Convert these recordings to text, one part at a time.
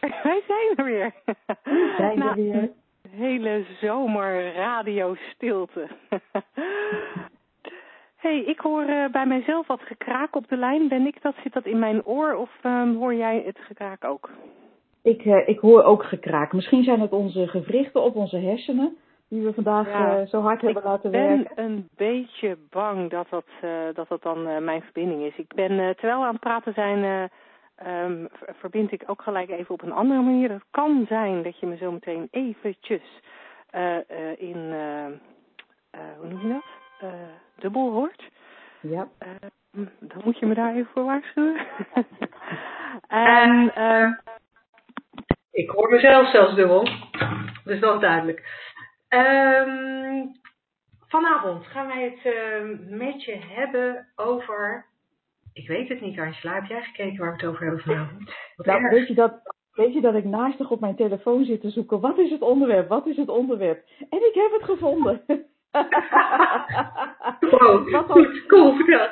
Wij zijn er weer. We zijn er weer. Hele zomer radio stilte. hey, ik hoor uh, bij mijzelf wat gekraak op de lijn. Ben ik dat? Zit dat in mijn oor of um, hoor jij het gekraak ook? Ik, uh, ik hoor ook gekraak. Misschien zijn het onze gewrichten op onze hersenen die we vandaag Ja, uh, zo hard hebben laten Ik ben werken. een beetje bang dat dat, dat, dat dan mijn verbinding is. Ik ben, terwijl we aan het praten zijn, um, ver- verbind ik ook gelijk even op een andere manier. Het kan zijn dat je me zo meteen eventjes uh, uh, in, uh, hoe noem je dat? Dubbel hoort. Ja. Uh, dan moet je me daar even voor waarschuwen. en, uh, Ik hoor mezelf zelfs dubbel. Dus dat is duidelijk. Ehm, vanavond gaan wij het ehm, met je hebben over. Ik weet het niet, Angela. Heb jij gekeken waar we het over hebben vanavond? Nou, weet je, dat, weet je dat ik naastig op mijn telefoon zit te zoeken? Wat is het onderwerp? Wat is het onderwerp? En ik heb het gevonden. Wow, Wat goed, cool, vertel.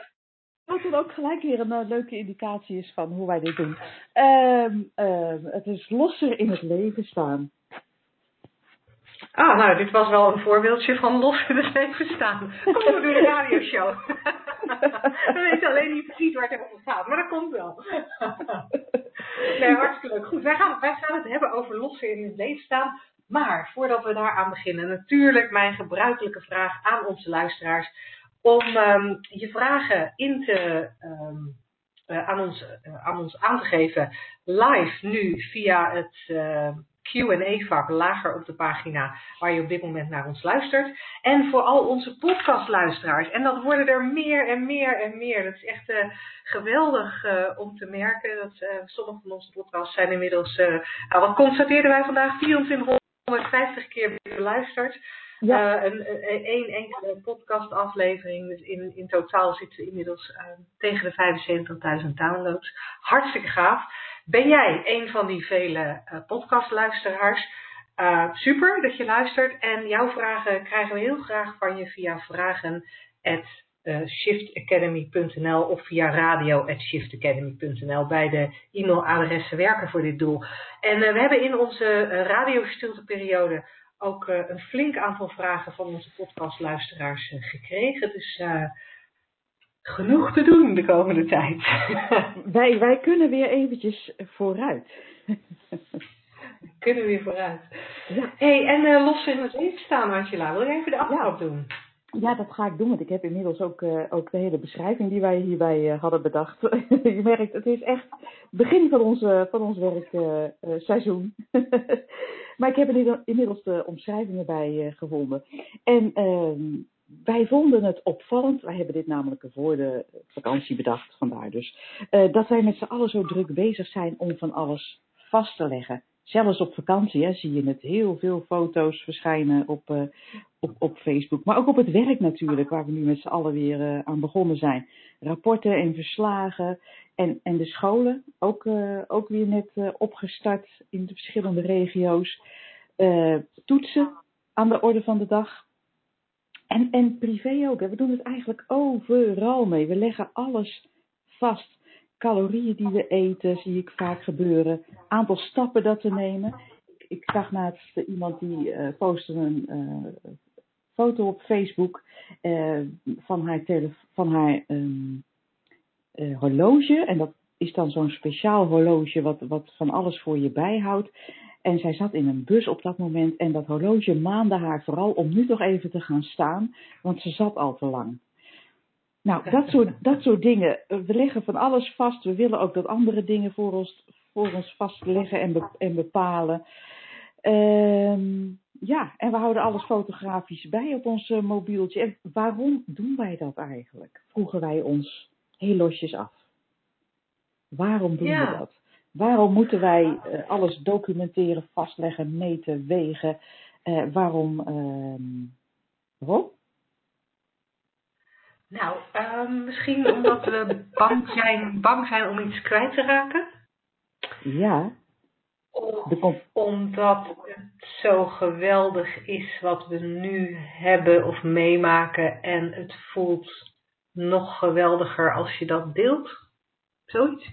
wat dan ook gelijk weer een eh, leuke indicatie is van hoe wij dit doen. Ehm, ehm, het is losser in het leven staan. Ah, nou, dit was wel een voorbeeldje van los in het leven staan. Kom we doen een We weten alleen niet precies waar het over gaat, maar dat komt wel. Nee, hartstikke leuk. Goed, wij gaan, wij gaan het hebben over lossen in het leven staan. Maar voordat we daaraan beginnen, natuurlijk mijn gebruikelijke vraag aan onze luisteraars. Om ehm, je vragen in te, ehm, eh, aan, ons, eh, aan ons aan te geven. Live nu via het eh, Q&A-vak lager op de pagina waar je op dit moment naar ons luistert. En voor al onze podcastluisteraars. En dat worden er meer en meer en meer. Dat is echt eh, geweldig eh, om te merken. Dat eh, sommige van onze podcasts zijn inmiddels, nou, wat constateerden wij vandaag, 2450 keer beluisterd. Ja. Eh, een, een, enkele podcastaflevering. Dus in, in totaal zitten we inmiddels eh, tegen de 75.000 downloads. Hartstikke gaaf. Ben jij een van die vele eh, podcastluisteraars? Uh, super dat je luistert. En jouw vragen krijgen we heel graag van je via vragen uh, shiftacademy.nl of via radio at shiftacademy.nl. Beide e-mailadressen werken voor dit doel. En uh, we hebben in onze uh, radiostilteperiode ook een flink aantal vragen van onze podcastluisteraars gekregen. Dus genoeg te doen de komende tijd. wij, wij kunnen weer eventjes vooruit. kunnen weer vooruit. Ja. hey, en uh, los in het leven staan, Angela. Wil je even de aftrap ja. doen? Ja, dat ga ik doen, want ik heb inmiddels ook, uh, ook de hele beschrijving die wij hierbij uh, hadden bedacht. je merkt, het is echt begin van, onze, van ons werkseizoen. maar ik heb inmiddels de omschrijvingen bij gevonden. En ehm, wij vonden het opvallend, wij hebben dit namelijk voor de vakantie bedacht, vandaar dus, dat wij met z'n allen zo druk bezig zijn om van alles vast te leggen. Zelfs op vakantie hè, zie je het heel veel foto's verschijnen op, uh, op, op Facebook. Maar ook op het werk natuurlijk, waar we nu met z'n allen weer uh, aan begonnen zijn. Rapporten en verslagen. En, en de scholen, ook, uh, ook weer net opgestart in de verschillende regio's. toetsen aan de orde van de dag. En, en privé ook. Hè. We doen het eigenlijk overal mee. We leggen alles vast. Calorieën die we eten, zie ik vaak gebeuren. Aantal stappen dat we nemen. Ik, ik zag laatst iemand die uh, postte een uh, foto op Facebook uh, van haar, van haar um, horloge. En dat is dan zo'n speciaal horloge wat, wat van alles voor je bijhoudt. En zij zat in een bus op dat moment en dat horloge maande haar vooral om nu toch even te gaan staan, want ze zat al te lang. Nou, dat soort, dat soort dingen. We leggen van alles vast. We willen ook dat andere dingen voor ons, voor ons vastleggen en, be, en bepalen. Um, ja, en we houden alles fotografisch bij op ons uh, mobieltje. En waarom doen wij dat eigenlijk? Vroegen wij ons heel losjes af. Waarom doen ja. we dat? Waarom moeten wij eh, alles documenteren, vastleggen, meten, wegen? Uh, waarom? Uh, waarom? Nou, um, misschien omdat we bang zijn, bang zijn om iets kwijt te raken. Ja. Of omdat het zo geweldig is wat we nu hebben of meemaken en het voelt nog geweldiger als je dat deelt. Zoiets.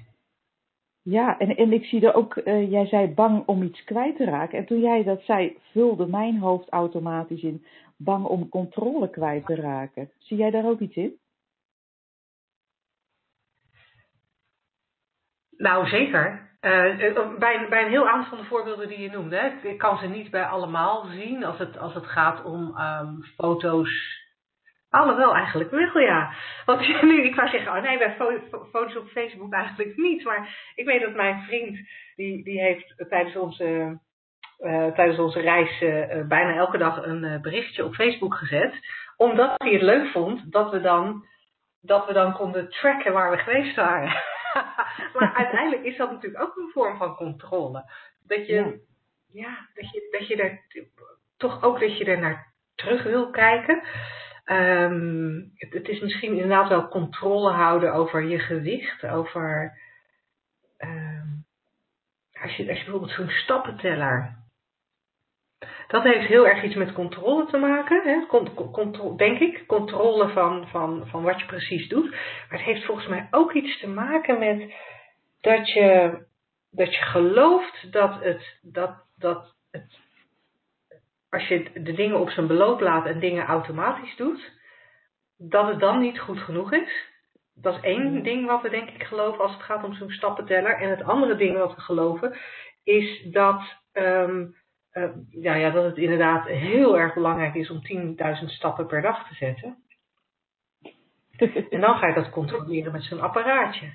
Ja, en, en ik zie er ook, uh, jij zei bang om iets kwijt te raken. En toen jij dat zei, vulde mijn hoofd automatisch in bang om controle kwijt te raken. Zie jij daar ook iets in? Nou, zeker. Uh, bij, bij een heel aantal van de voorbeelden die je noemde. Hè, ik kan ze niet bij allemaal zien als het, als het gaat om um, foto's. Alhoewel eigenlijk wel, ja. Want nu, ik wou zeggen, oh nee, bij foto's op Facebook eigenlijk niet. Maar ik weet dat mijn vriend, die, die heeft tijdens onze, uh, tijdens onze reis uh, bijna elke dag een berichtje op Facebook gezet. Omdat hij het leuk vond dat we dan, dat we dan konden tracken waar we geweest waren. maar uiteindelijk is dat natuurlijk ook een vorm van controle. Dat je, ja. ja, dat je, dat je er toch ook dat je er naar terug wil kijken. Um, het, het, is misschien inderdaad wel controle houden over je gewicht, over um, als, je, als je bijvoorbeeld zo'n stappenteller dat heeft heel erg iets met controle te maken, hè? Contro denk ik. Controle van, van, van wat je precies doet. Maar het heeft volgens mij ook iets te maken met dat je, dat je gelooft dat het, dat, dat het, als je de dingen op zijn beloop laat en dingen automatisch doet, dat het dan niet goed genoeg is. Dat is één ding wat we denk ik geloven als het gaat om zo'n stappenteller. En het andere ding wat we geloven is dat um, uh, ja, ja, dat het inderdaad heel erg belangrijk is om 10.000 stappen per dag te zetten. en dan ga je dat controleren met zo'n apparaatje.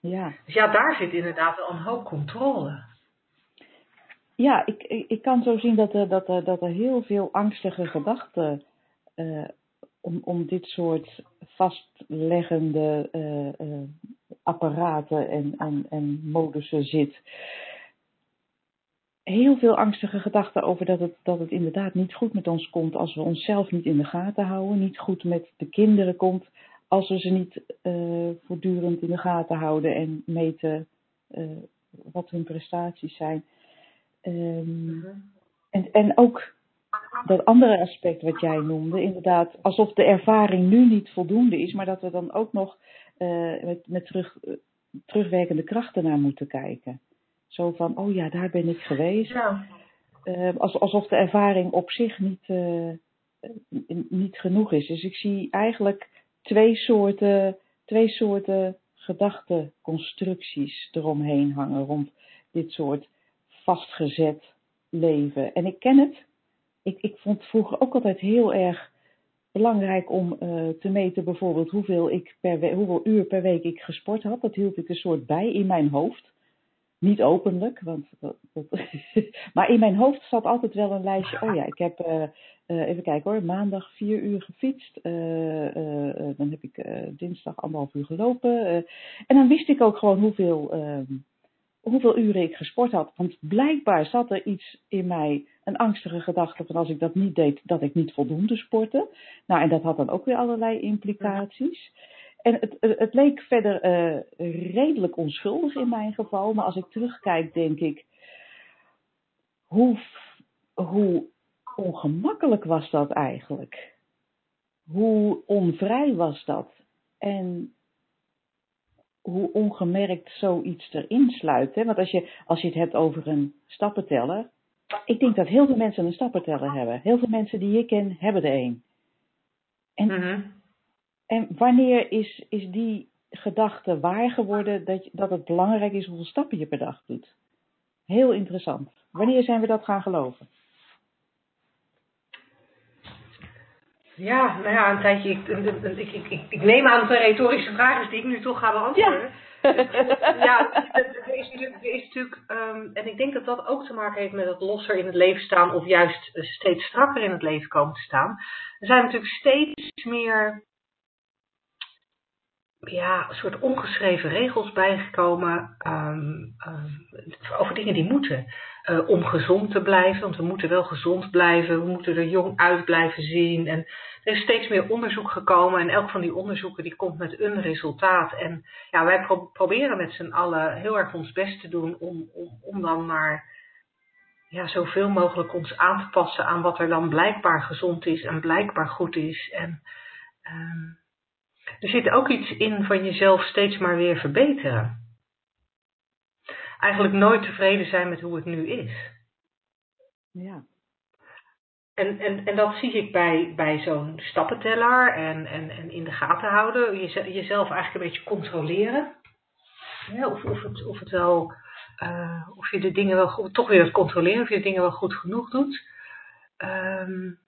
Ja. Dus ja, daar zit inderdaad wel een hoop controle. Ja, ik, ik, ik kan zo zien dat er, dat, dat er heel veel angstige gedachten uh, om, om dit soort vastleggende uh, apparaten en, en, en modussen zit heel veel angstige gedachten over dat het, dat het inderdaad niet goed met ons komt als we onszelf niet in de gaten houden, niet goed met de kinderen komt als we ze niet uh, voortdurend in de gaten houden en meten uh, wat hun prestaties zijn. Um, en, en ook dat andere aspect wat jij noemde, inderdaad, alsof de ervaring nu niet voldoende is, maar dat we dan ook nog uh, met, met terug, terugwerkende krachten naar moeten kijken. Zo van, oh ja, daar ben ik geweest. Ja. Uh, alsof de ervaring op zich niet, uh, niet genoeg is. Dus ik zie eigenlijk twee soorten, twee soorten gedachteconstructies eromheen hangen. Rond dit soort vastgezet leven. En ik ken het. Ik, ik vond vroeger ook altijd heel erg belangrijk om uh, te meten bijvoorbeeld hoeveel, ik per hoeveel uur per week ik gesport had. Dat hield ik een soort bij in mijn hoofd. Niet openlijk, want dat, maar in mijn hoofd zat altijd wel een lijstje. Oh ja, ik heb, uh, uh, even kijken hoor, maandag vier uur gefietst. Uh, dan heb ik dinsdag anderhalf uur gelopen. en dan wist ik ook gewoon hoeveel, ehm, hoeveel uren ik gesport had. Want blijkbaar zat er iets in mij, een angstige gedachte van als ik dat niet deed, dat ik niet voldoende sportte. Nou, en dat had dan ook weer allerlei implicaties. En het, het leek verder uh, redelijk onschuldig in mijn geval, maar als ik terugkijk, denk ik, hoe, hoe ongemakkelijk was dat eigenlijk? Hoe onvrij was dat? En hoe ongemerkt zoiets erin sluit. Want als je, als je het hebt over een stappenteller, ik denk dat heel veel mensen een stappenteller hebben. Heel veel mensen die ik ken hebben er een. En -hmm. En wanneer is, is die gedachte waar geworden dat, dat het belangrijk is hoeveel stappen je per dag doet? Heel interessant. Wanneer zijn we dat gaan geloven? Ja, nou ja, een tijdje. Ik, ik, ik, ik, ik neem aan dat het een retorische vraag is die ik nu toch ga beantwoorden. Ja, ja er, is, er is natuurlijk, um, en ik denk dat dat ook te maken heeft met het losser in het leven staan of juist steeds strakker in het leven komen te staan. Er zijn natuurlijk steeds meer ja, een soort ongeschreven regels bijgekomen um, over dingen die moeten. Uh, om gezond te blijven, want we moeten wel gezond blijven, we moeten er jong uit blijven zien. En er is steeds meer onderzoek gekomen en elk van die onderzoeken die komt met een resultaat. En ja, wij pro proberen met z'n allen heel erg ons best te doen om, om, dan maar ja, zoveel mogelijk ons aan te passen aan wat er dan blijkbaar gezond is en blijkbaar goed is. En um, er zit ook iets in van jezelf steeds maar weer verbeteren. Eigenlijk nooit tevreden zijn met hoe het nu is. Ja. En, en, en dat zie ik bij, bij zo'n stappenteller en, en, en in de gaten houden. jezelf eigenlijk een beetje controleren. Ja, of, of, het, of het wel, uh, of je de dingen wel goed, toch weer het controleren, of je de dingen wel goed genoeg doet. Um,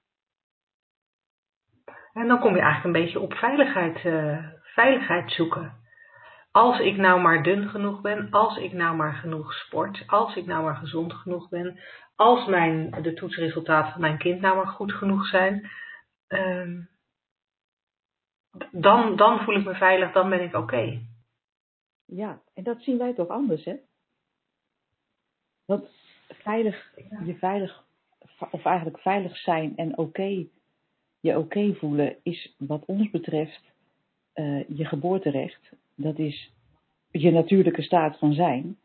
en dan kom je eigenlijk een beetje op veiligheid, uh, veiligheid zoeken. Als ik nou maar dun genoeg ben, als ik nou maar genoeg sport, als ik nou maar gezond genoeg ben, als mijn, de toetsresultaten van mijn kind nou maar goed genoeg zijn, uh, dan, dan voel ik me veilig, dan ben ik oké. Okay. Ja, en dat zien wij toch anders, hè? Want veilig, je veilig, of eigenlijk veilig zijn en oké okay je oké voelen is wat ons betreft uh, je geboorterecht. Dat is je natuurlijke staat van zijn.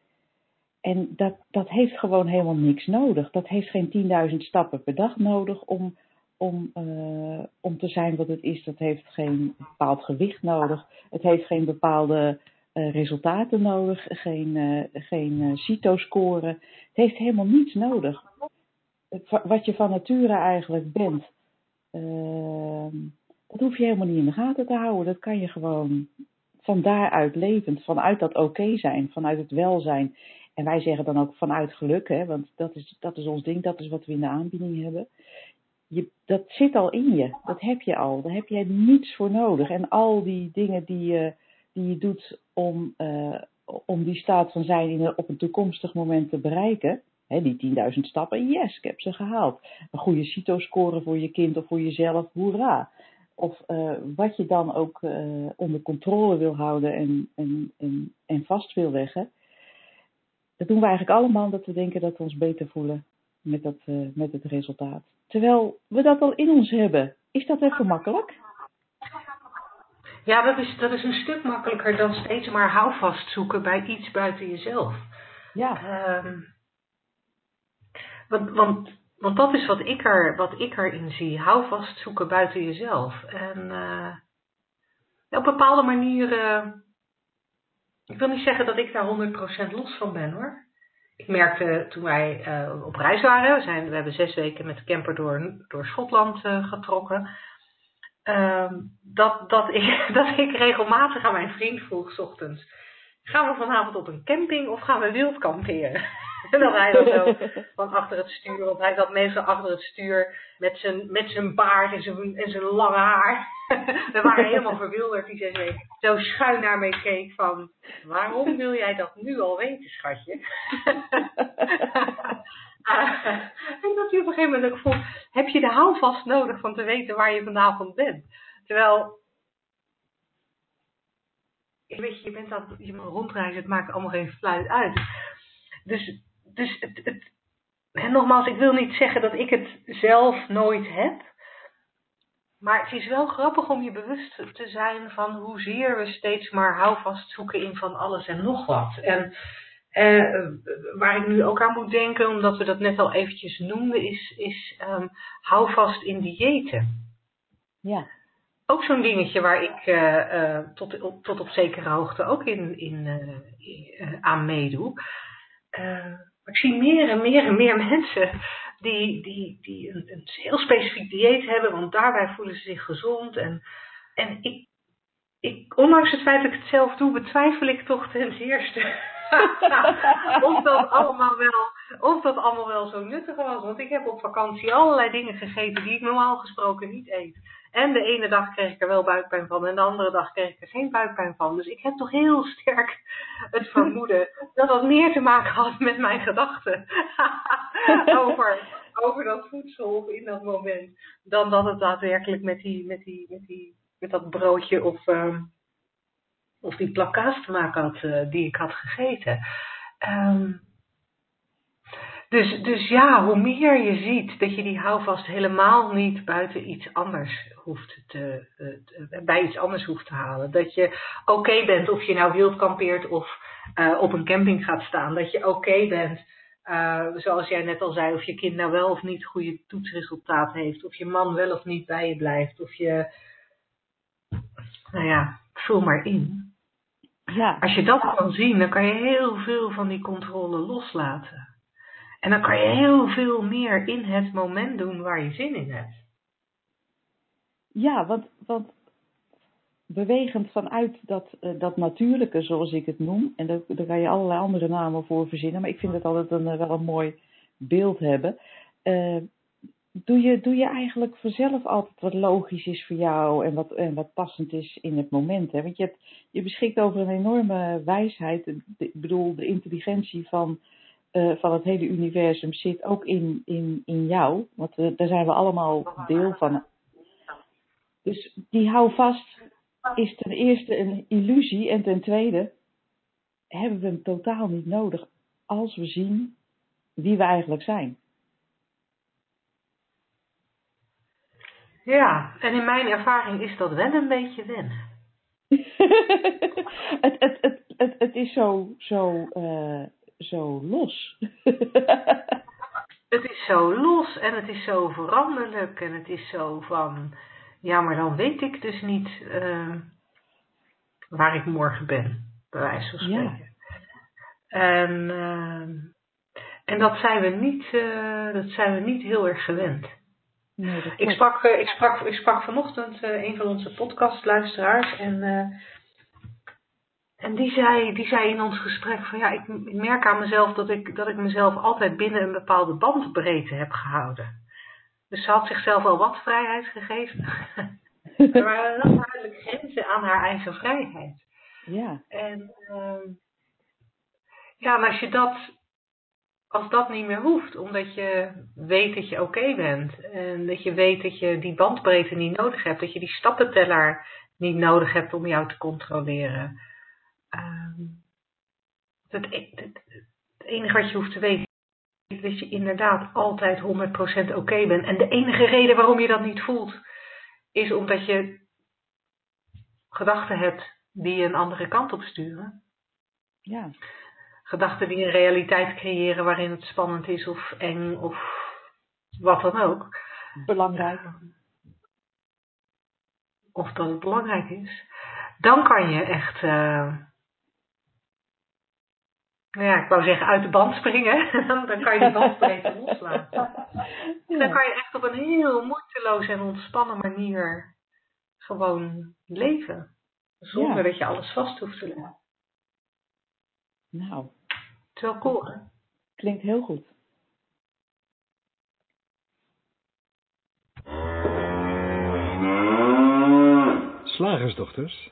En dat, dat heeft gewoon helemaal niks nodig. Dat heeft geen 10.000 stappen per dag nodig om, om, uh, om te zijn wat het is. Dat heeft geen bepaald gewicht nodig. Het heeft geen bepaalde uh, resultaten nodig. Geen, geen CITO-score. Het heeft helemaal niets nodig. Wat je van nature eigenlijk bent, dat hoef je helemaal niet in de gaten te houden. Dat kan je gewoon van daaruit levend, vanuit dat oké zijn, vanuit het welzijn. En wij zeggen dan ook vanuit geluk, hè, want dat is, dat is ons ding, dat is wat we in de aanbieding hebben. Je, dat zit al in je, dat heb je al, daar heb je niets voor nodig. En al die dingen die je, die je doet om, uh, om die staat van zijn in, op een toekomstig moment te bereiken, He, die 10.000 stappen, yes, ik heb ze gehaald. Een goede CITO-score voor je kind of voor jezelf, hoera. Of uh, wat je dan ook uh, onder controle wil houden en, en, en, en vast wil leggen. Dat doen we eigenlijk allemaal omdat we denken dat we ons beter voelen met, dat, uh, met het resultaat. Terwijl we dat al in ons hebben. Is dat even makkelijk? Ja, dat is, dat is een stuk makkelijker dan steeds maar houvast zoeken bij iets buiten jezelf. Ja. Um, want, want, want dat is wat ik, er, wat ik erin zie. Hou vast zoeken buiten jezelf. En uh, op bepaalde manieren. Ik wil niet zeggen dat ik daar 100% los van ben hoor. Ik merkte toen wij uh, op reis waren, we, zijn, we hebben zes weken met de camper door, door Schotland uh, getrokken. Uh, dat, dat, ik, dat ik regelmatig aan mijn vriend vroeg, s ochtends: gaan we vanavond op een camping of gaan we wild kamperen? En dan hij dan zo van achter het stuur, want hij zat meestal achter het stuur met zijn, met zijn baard en zijn, en zijn lange haar. We waren helemaal verwilderd die weken. Zo schuin naar me keek van, waarom wil jij dat nu al weten, schatje? en dat je op een gegeven moment ook voelt, heb je de houvast nodig van te weten waar je vanavond bent? Terwijl weet je, je bent aan je rondreizen, het maakt allemaal geen fluit uit. Dus dus het, het, en nogmaals, ik wil niet zeggen dat ik het zelf nooit heb. Maar het is wel grappig om je bewust te zijn van hoezeer we steeds maar houvast zoeken in van alles en nog wat. En eh, waar ik nu ook aan moet denken, omdat we dat net al eventjes noemden, is, is um, houvast in diëten. Ja. Ook zo'n dingetje waar ik uh, uh, tot, op, tot op zekere hoogte ook in, in, uh, aan meedoe ik zie meer en meer en meer mensen die, die, die een, een heel specifiek dieet hebben, want daarbij voelen ze zich gezond. En, en ik, ik, ondanks het feit dat ik het zelf doe, betwijfel ik toch ten zeerste of, dat allemaal wel, of dat allemaal wel zo nuttig was. Want ik heb op vakantie allerlei dingen gegeten die ik normaal gesproken niet eet. En de ene dag kreeg ik er wel buikpijn van en de andere dag kreeg ik er geen buikpijn van. Dus ik heb toch heel sterk het vermoeden dat dat meer te maken had met mijn gedachten over, over dat voedsel in dat moment. Dan dat het daadwerkelijk met, die, met, die, met, die, met dat broodje of, uh, of die plakka's te maken had eh, die ik had gegeten. Ehm, dus, dus ja, hoe meer je ziet dat je die houvast helemaal niet buiten iets anders hoeft te, uh, bij iets anders hoeft te halen. Dat je oké bent of je nou wild kampeert of uh, op een camping gaat staan. Dat je oké bent, uh, zoals jij net al zei, of je kind nou wel of niet goede toetsresultaat heeft. Of je man wel of niet bij je blijft. Of je, nou ja, vul maar in. Ja. Als je dat kan zien, dan kan je heel veel van die controle loslaten. En dan kan je heel veel meer in het moment doen waar je zin in hebt. Ja, want, want bewegend vanuit dat, uh, dat natuurlijke, zoals ik het noem, en daar, daar kan je allerlei andere namen voor verzinnen, maar ik vind het altijd een, wel een mooi beeld hebben. Uh, doe, je, doe je eigenlijk vanzelf altijd wat logisch is voor jou en wat, en wat passend is in het moment? Hè? Want je, hebt, je beschikt over een enorme wijsheid. Ik bedoel, de intelligentie van uh, van het hele universum zit ook in, in, in jou. Want uh, daar zijn we allemaal deel van. Dus die houvast is ten eerste een illusie. En ten tweede hebben we hem totaal niet nodig als we zien wie we eigenlijk zijn. Ja, en in mijn ervaring is dat wel een beetje wennen. het, het, het, het, het is zo, zo uh, zo los. het is zo los en het is zo veranderlijk en het is zo van, ja, maar dan weet ik dus niet uh, waar ik morgen ben, bij wijze van spreken. Ja. En, uh, en dat zijn we niet, uh, dat zijn we niet heel erg gewend. Nee, ik, sprak, ik, sprak, ik sprak vanochtend een van onze podcastluisteraars en en die zei, die zei in ons gesprek van ja, ik, merk aan mezelf dat ik, dat ik mezelf altijd binnen een bepaalde bandbreedte heb gehouden. Dus ze had zichzelf al wat vrijheid gegeven. er waren wel duidelijk grenzen aan haar eigen vrijheid. Ja. En uh, ja, en als je dat, als dat niet meer hoeft, omdat je weet dat je oké okay bent en dat je weet dat je die bandbreedte niet nodig hebt, dat je die stappenteller niet nodig hebt om jou te controleren Um, het, het, het, enige wat je hoeft te weten is dat je inderdaad altijd 100% oké okay bent. En de enige reden waarom je dat niet voelt, is omdat je gedachten hebt die een andere kant op sturen. Ja. Gedachten die een realiteit creëren waarin het spannend is of eng of wat dan ook. Belangrijk. Of dat het belangrijk is. Dan kan je echt. Uh, nou ja, ik wou zeggen uit de band springen, dan kan je die bandbreedte loslaten. Ja. Dan kan je echt op een heel moeiteloze en ontspannen manier gewoon leven. Zonder ja. dat je alles vast hoeft te leggen. Nou. Het is wel cool, hè? Klinkt heel goed. Slagersdochters,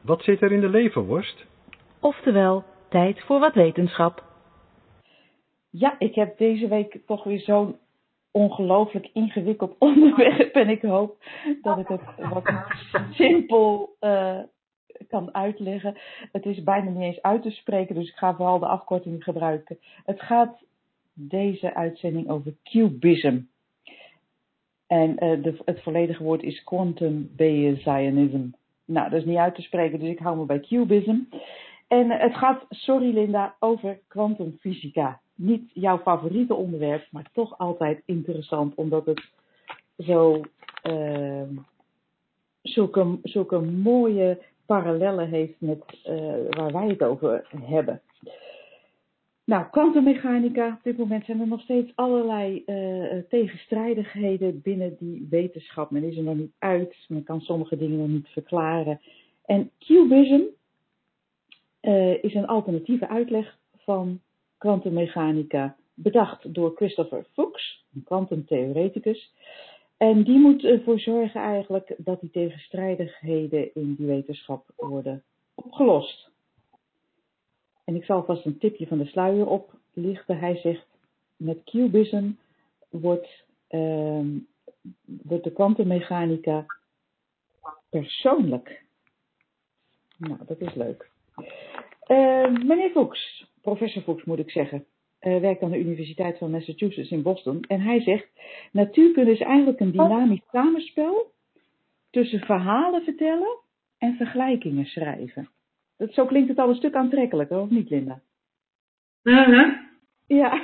wat zit er in de leverworst? Oftewel, tijd voor wat wetenschap. Ja, ik heb deze week toch weer zo'n ongelooflijk ingewikkeld onderwerp. En ik hoop dat ik het wat simpel uh, kan uitleggen. Het is bijna niet eens uit te spreken, dus ik ga vooral de afkorting gebruiken. Het gaat deze uitzending over cubism. En de, het volledige woord is quantum Bayesianism. Nou, dat is niet uit te spreken, dus ik hou me bij cubism. En het gaat, sorry Linda, over kwantumfysica. Niet jouw favoriete onderwerp, maar toch altijd interessant, omdat het zo uh, zulke, zulke mooie parallellen heeft met uh, waar wij het over hebben. Nou, kwantummechanica, op dit moment zijn er nog steeds allerlei uh, tegenstrijdigheden binnen die wetenschap. Men is er nog niet uit, men kan sommige dingen nog niet verklaren. En cubism, uh, is een alternatieve uitleg van kwantummechanica, bedacht door Christopher Fuchs, een kwantumtheoreticus. En die moet ervoor zorgen eigenlijk dat die tegenstrijdigheden in die wetenschap worden opgelost. En ik zal vast een tipje van de sluier oplichten. Hij zegt, met cubism wordt, uh, wordt de kwantummechanica persoonlijk Nou, dat is leuk. Uh, meneer Fuchs, professor Fuchs moet ik zeggen, uh, werkt aan de Universiteit van Massachusetts in Boston. En hij zegt, natuurkunde is eigenlijk een dynamisch samenspel tussen verhalen vertellen en vergelijkingen schrijven. Dat, zo klinkt het al een stuk aantrekkelijker, of niet Linda? Mhm. Ja.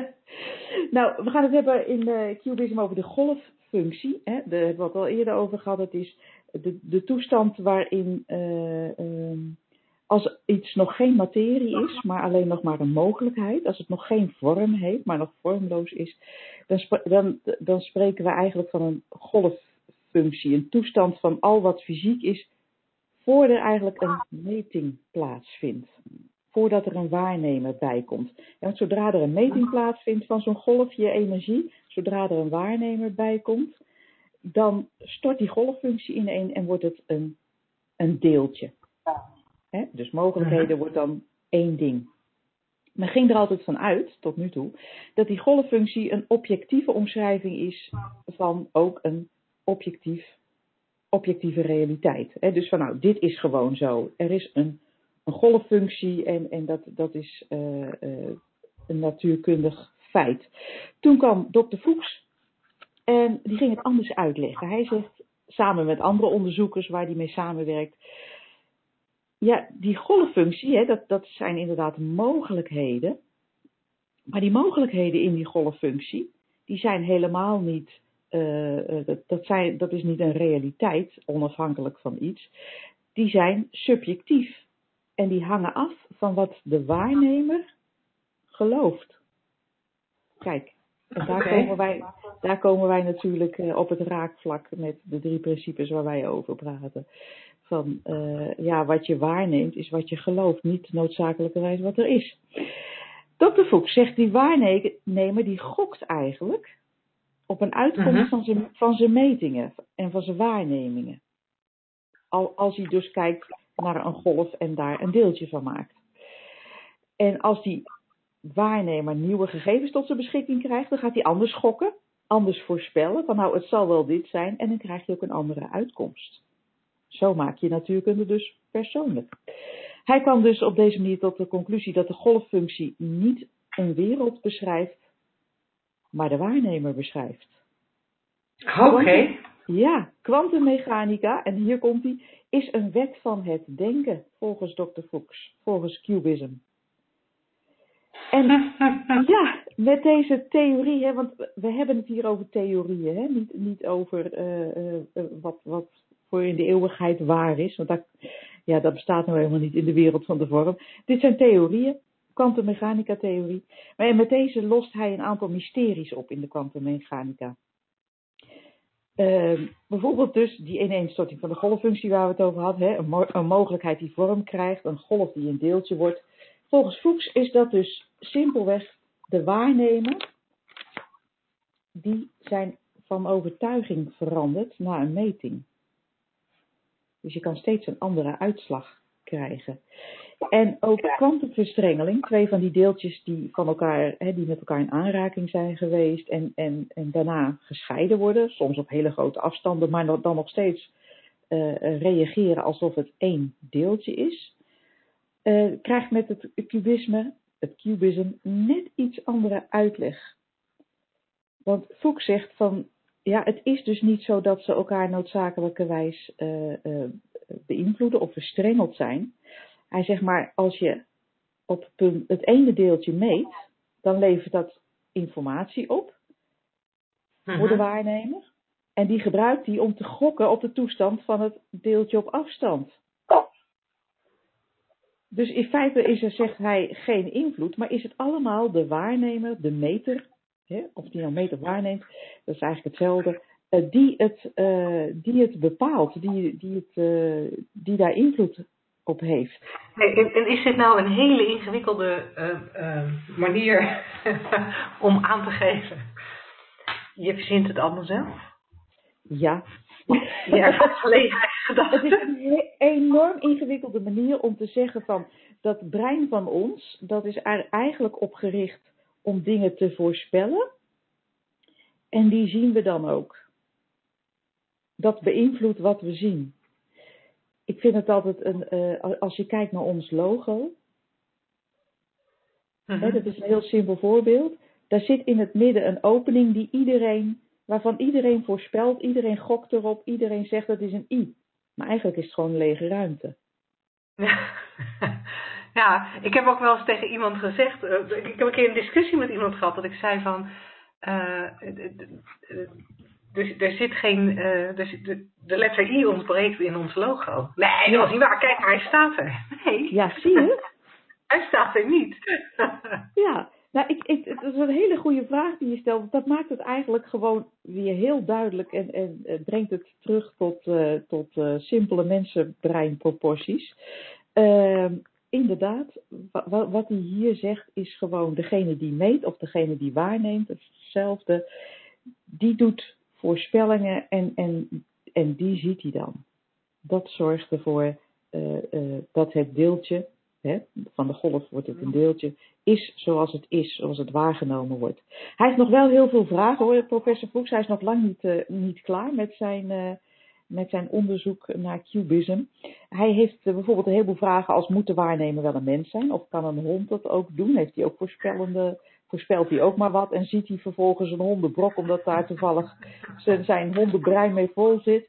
nou, we gaan het hebben in uh, Cubism over de golffunctie. Hè? Daar hebben we het al eerder over gehad. Het is de, de toestand waarin uh, uh, als iets nog geen materie is, maar alleen nog maar een mogelijkheid, als het nog geen vorm heeft, maar nog vormloos is, dan, dan, dan spreken we eigenlijk van een golffunctie. Een toestand van al wat fysiek is, voor er eigenlijk een meting plaatsvindt voordat er een waarnemer bij komt. want zodra er een meting plaatsvindt van zo'n golfje energie, zodra er een waarnemer bij komt, dan stort die golffunctie ineen en wordt het een, een deeltje. He? Dus mogelijkheden wordt dan één ding. Men ging er altijd van uit, tot nu toe, dat die golffunctie een objectieve omschrijving is van ook een objectief, objectieve realiteit. He? Dus van nou, dit is gewoon zo. Er is een een golffunctie en, en dat, dat is uh, uh, een natuurkundig feit. Toen kwam dokter Fuchs en die ging het anders uitleggen. Hij zegt, samen met andere onderzoekers waar hij mee samenwerkt, ja, die golffunctie, hè, dat, dat zijn inderdaad mogelijkheden. Maar die mogelijkheden in die golffunctie, die zijn helemaal niet, uh, dat, dat, zijn, dat is niet een realiteit, onafhankelijk van iets. Die zijn subjectief. En die hangen af van wat de waarnemer gelooft. Kijk, en daar, okay. komen, wij, daar komen wij natuurlijk uh, op het raakvlak met de drie principes waar wij over praten. Van uh, ja, wat je waarneemt is wat je gelooft, niet noodzakelijkerwijs wat er is. Dr. Fuchs zegt die waarnemer die gokt eigenlijk op een uitkomst -huh. van, zijn, van zijn metingen en van zijn waarnemingen. Al, als hij dus kijkt naar een golf en daar een deeltje van maakt. En als die waarnemer nieuwe gegevens tot zijn beschikking krijgt, dan gaat hij anders gokken, anders voorspellen. Van nou, het zal wel dit zijn en dan krijg je ook een andere uitkomst. Zo maak je natuurkunde dus persoonlijk. Hij kwam dus op deze manier tot de conclusie dat de golffunctie niet een wereld beschrijft, maar de waarnemer beschrijft. Oké. Okay. Ja, kwantummechanica, en hier komt hij, is een wet van het denken, volgens Dr. Fuchs, volgens Cubism. En ja, met deze theorie, hè, want we hebben het hier over theorieën, hè, niet, niet over uh, uh, wat, wat voor in de eeuwigheid waar is, want dat, ja, dat bestaat nou helemaal niet in de wereld van de vorm. Dit zijn theorieën, kwantummechanica theorie. Maar met deze lost hij een aantal mysteries op in de kwantummechanica. Uh, bijvoorbeeld dus die ineenstorting van de golffunctie waar we het over hadden. Hè? Een, een, mogelijkheid die vorm krijgt, een golf die een deeltje wordt. Volgens Fuchs is dat dus simpelweg de waarnemer die zijn van overtuiging verandert na een meting. Dus je kan steeds een andere uitslag krijgen. En ook kwantumverstrengeling, twee van die deeltjes die, van elkaar, hè, die met elkaar in aanraking zijn geweest en, en, en daarna gescheiden worden, soms op hele grote afstanden, maar dan nog steeds uh, reageren alsof het één deeltje is, uh, krijgt met het cubisme, het cubism, net iets andere uitleg. Want Fuchs zegt van, ja, het is dus niet zo dat ze elkaar noodzakelijkerwijs beïnvloeden of verstrengeld zijn. Hij zegt maar, als je op het ene deeltje meet, dan levert dat informatie op voor de Mhm. waarnemer. En die gebruikt die om te gokken op de toestand van het deeltje op afstand. Dus in feite is er, zegt hij, geen invloed, maar is het allemaal de waarnemer, de meter, hè, of die nou meet of waarneemt, dat is eigenlijk hetzelfde, uh, die, het, uh, die het bepaalt, die, die, het, uh, die daar invloed op heeft. Hey, en, en, is dit nou een hele ingewikkelde manier om aan te geven? Je verzint het allemaal zelf? Ja. Alleen eigen gedachten. Het is een enorm ingewikkelde manier om te zeggen van dat brein van ons, dat is er eigenlijk opgericht om dingen te voorspellen. En die zien we dan ook. Dat beïnvloedt wat we zien. ik vind het altijd een, uh, als je kijkt naar ons logo, hè, Mhm. dat is een heel simpel voorbeeld. Daar zit in het midden een opening die iedereen, waarvan iedereen voorspelt, iedereen gokt erop, iedereen zegt dat is een i. Maar eigenlijk is het gewoon een lege ruimte. Ja, ik heb ook wel eens tegen iemand gezegd, eh, ik heb een keer een discussie met iemand gehad dat ik zei van, eh, er, zit geen, eh, er zit, de, de letter I ontbreekt in ons logo. Nee, dat was niet waar, kijk maar, hij staat er. Nee, Ja, zie je? hij staat er niet. Ja, nou, ik, ik, het is een hele goede vraag die je stelt. Dat maakt het eigenlijk gewoon weer heel duidelijk en, en brengt het terug tot, tot eh, simpele mensenbreinproporties. Inderdaad, wa- wa- wat hij hier zegt is gewoon degene die meet of degene die waarneemt, hetzelfde, die doet voorspellingen en, en, en die ziet hij dan. Dat zorgt ervoor eh, eh, dat het deeltje, hè, van de golf wordt het een deeltje, is zoals het is, zoals het waargenomen wordt. Hij heeft nog wel heel veel vragen hoor, professor Fuchs. Hij is nog lang niet, eh, niet klaar met zijn, met zijn onderzoek naar cubism. Hij heeft eh, bijvoorbeeld een heleboel vragen als moet de waarnemer wel een mens zijn? Of kan een hond dat ook doen? Heeft hij ook voorspellende, voorspelt hij ook maar wat? En ziet hij vervolgens een hondenbrok omdat daar toevallig zijn, hondenbrein mee vol zit?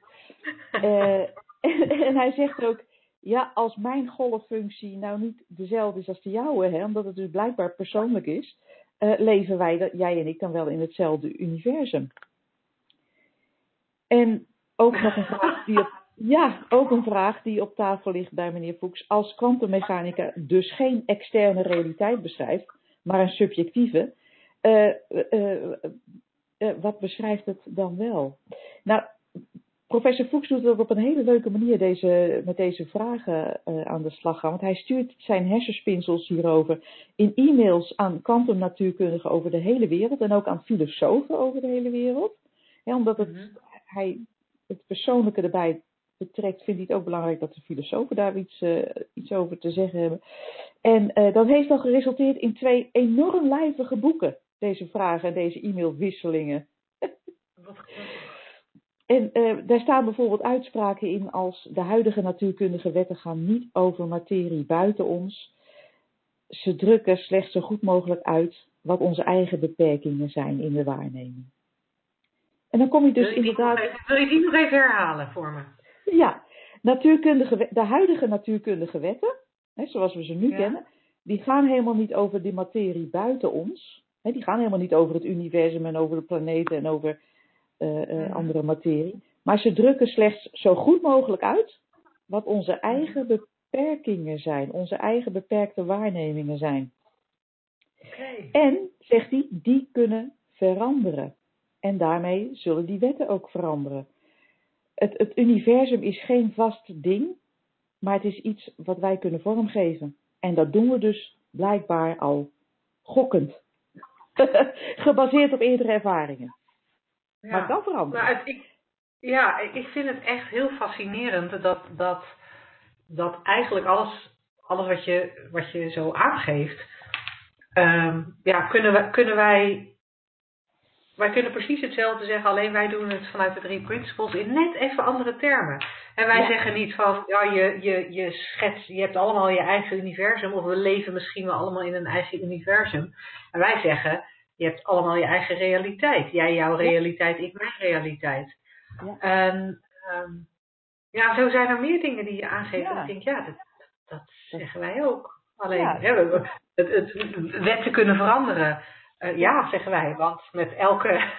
Eh, en, hij zegt ook, ja, als mijn golffunctie nou niet dezelfde is als de jouwe, hè, omdat het dus blijkbaar persoonlijk is, eh, leven wij, jij en ik, dan wel in hetzelfde universum. En ook nog een vraag die op, ja, ook een vraag die op tafel ligt bij meneer Fuchs. Als kwantummechanica dus geen externe realiteit beschrijft, maar een subjectieve, eh, eh, eh, wat beschrijft het dan wel? Nou, professor Fuchs doet dat op een hele leuke manier deze, met deze vragen aan de slag gaan. Want hij stuurt zijn hersenspinsels hierover in e-mails aan kwantumnatuurkundigen over de hele wereld en ook aan filosofen over de hele wereld. Ja, omdat het, Mhm. hij het persoonlijke erbij betrekt, vindt hij het ook belangrijk dat de filosofen daar iets, eh, iets over te zeggen hebben. En eh, dat heeft al geresulteerd in twee enorm lijvige boeken, deze vragen en deze e-mailwisselingen. En eh, daar staan bijvoorbeeld uitspraken in als de huidige natuurkundige wetten gaan niet over materie buiten ons. Ze drukken slechts zo goed mogelijk uit wat onze eigen beperkingen zijn in de waarneming. En dan kom je dus wil, je inderdaad, even, wil je die nog even herhalen voor me? ja, natuurkundige, de huidige natuurkundige wetten, hè, zoals we ze nu Ja. kennen, die gaan helemaal niet over die materie buiten ons. Hè, die gaan helemaal niet over het universum en over de planeten en over eh, eh, andere materie. Maar ze drukken slechts zo goed mogelijk uit wat onze eigen beperkingen zijn, onze eigen beperkte waarnemingen zijn. En, zegt hij, die kunnen veranderen. En daarmee zullen die wetten ook veranderen. Het, het universum is geen vast ding, maar het is iets wat wij kunnen vormgeven. En dat doen we dus blijkbaar al gokkend. Gebaseerd op eerdere ervaringen. Maar het kan veranderen. Nou, ik, ja, ik vind het echt heel fascinerend dat, dat, dat eigenlijk alles, alles wat, je, wat je zo aangeeft, ehm, ja, kunnen, we, kunnen wij, wij kunnen precies hetzelfde zeggen, alleen wij doen het vanuit de drie principles in net even andere termen. En wij Ja. zeggen niet van, ja, je, je, je schets, je hebt allemaal je eigen universum, of we leven misschien wel allemaal in een eigen universum. En wij zeggen, je hebt allemaal je eigen realiteit. Jij jouw realiteit, ik mijn realiteit. Ja. Ehm, ja, zo zijn er meer dingen die je aangeeft. Ja. En ik denk, ja, dat, dat zeggen wij ook. Alleen, Ja. we- het, het, wetten kunnen veranderen. Eh, ja, zeggen wij, want met elke,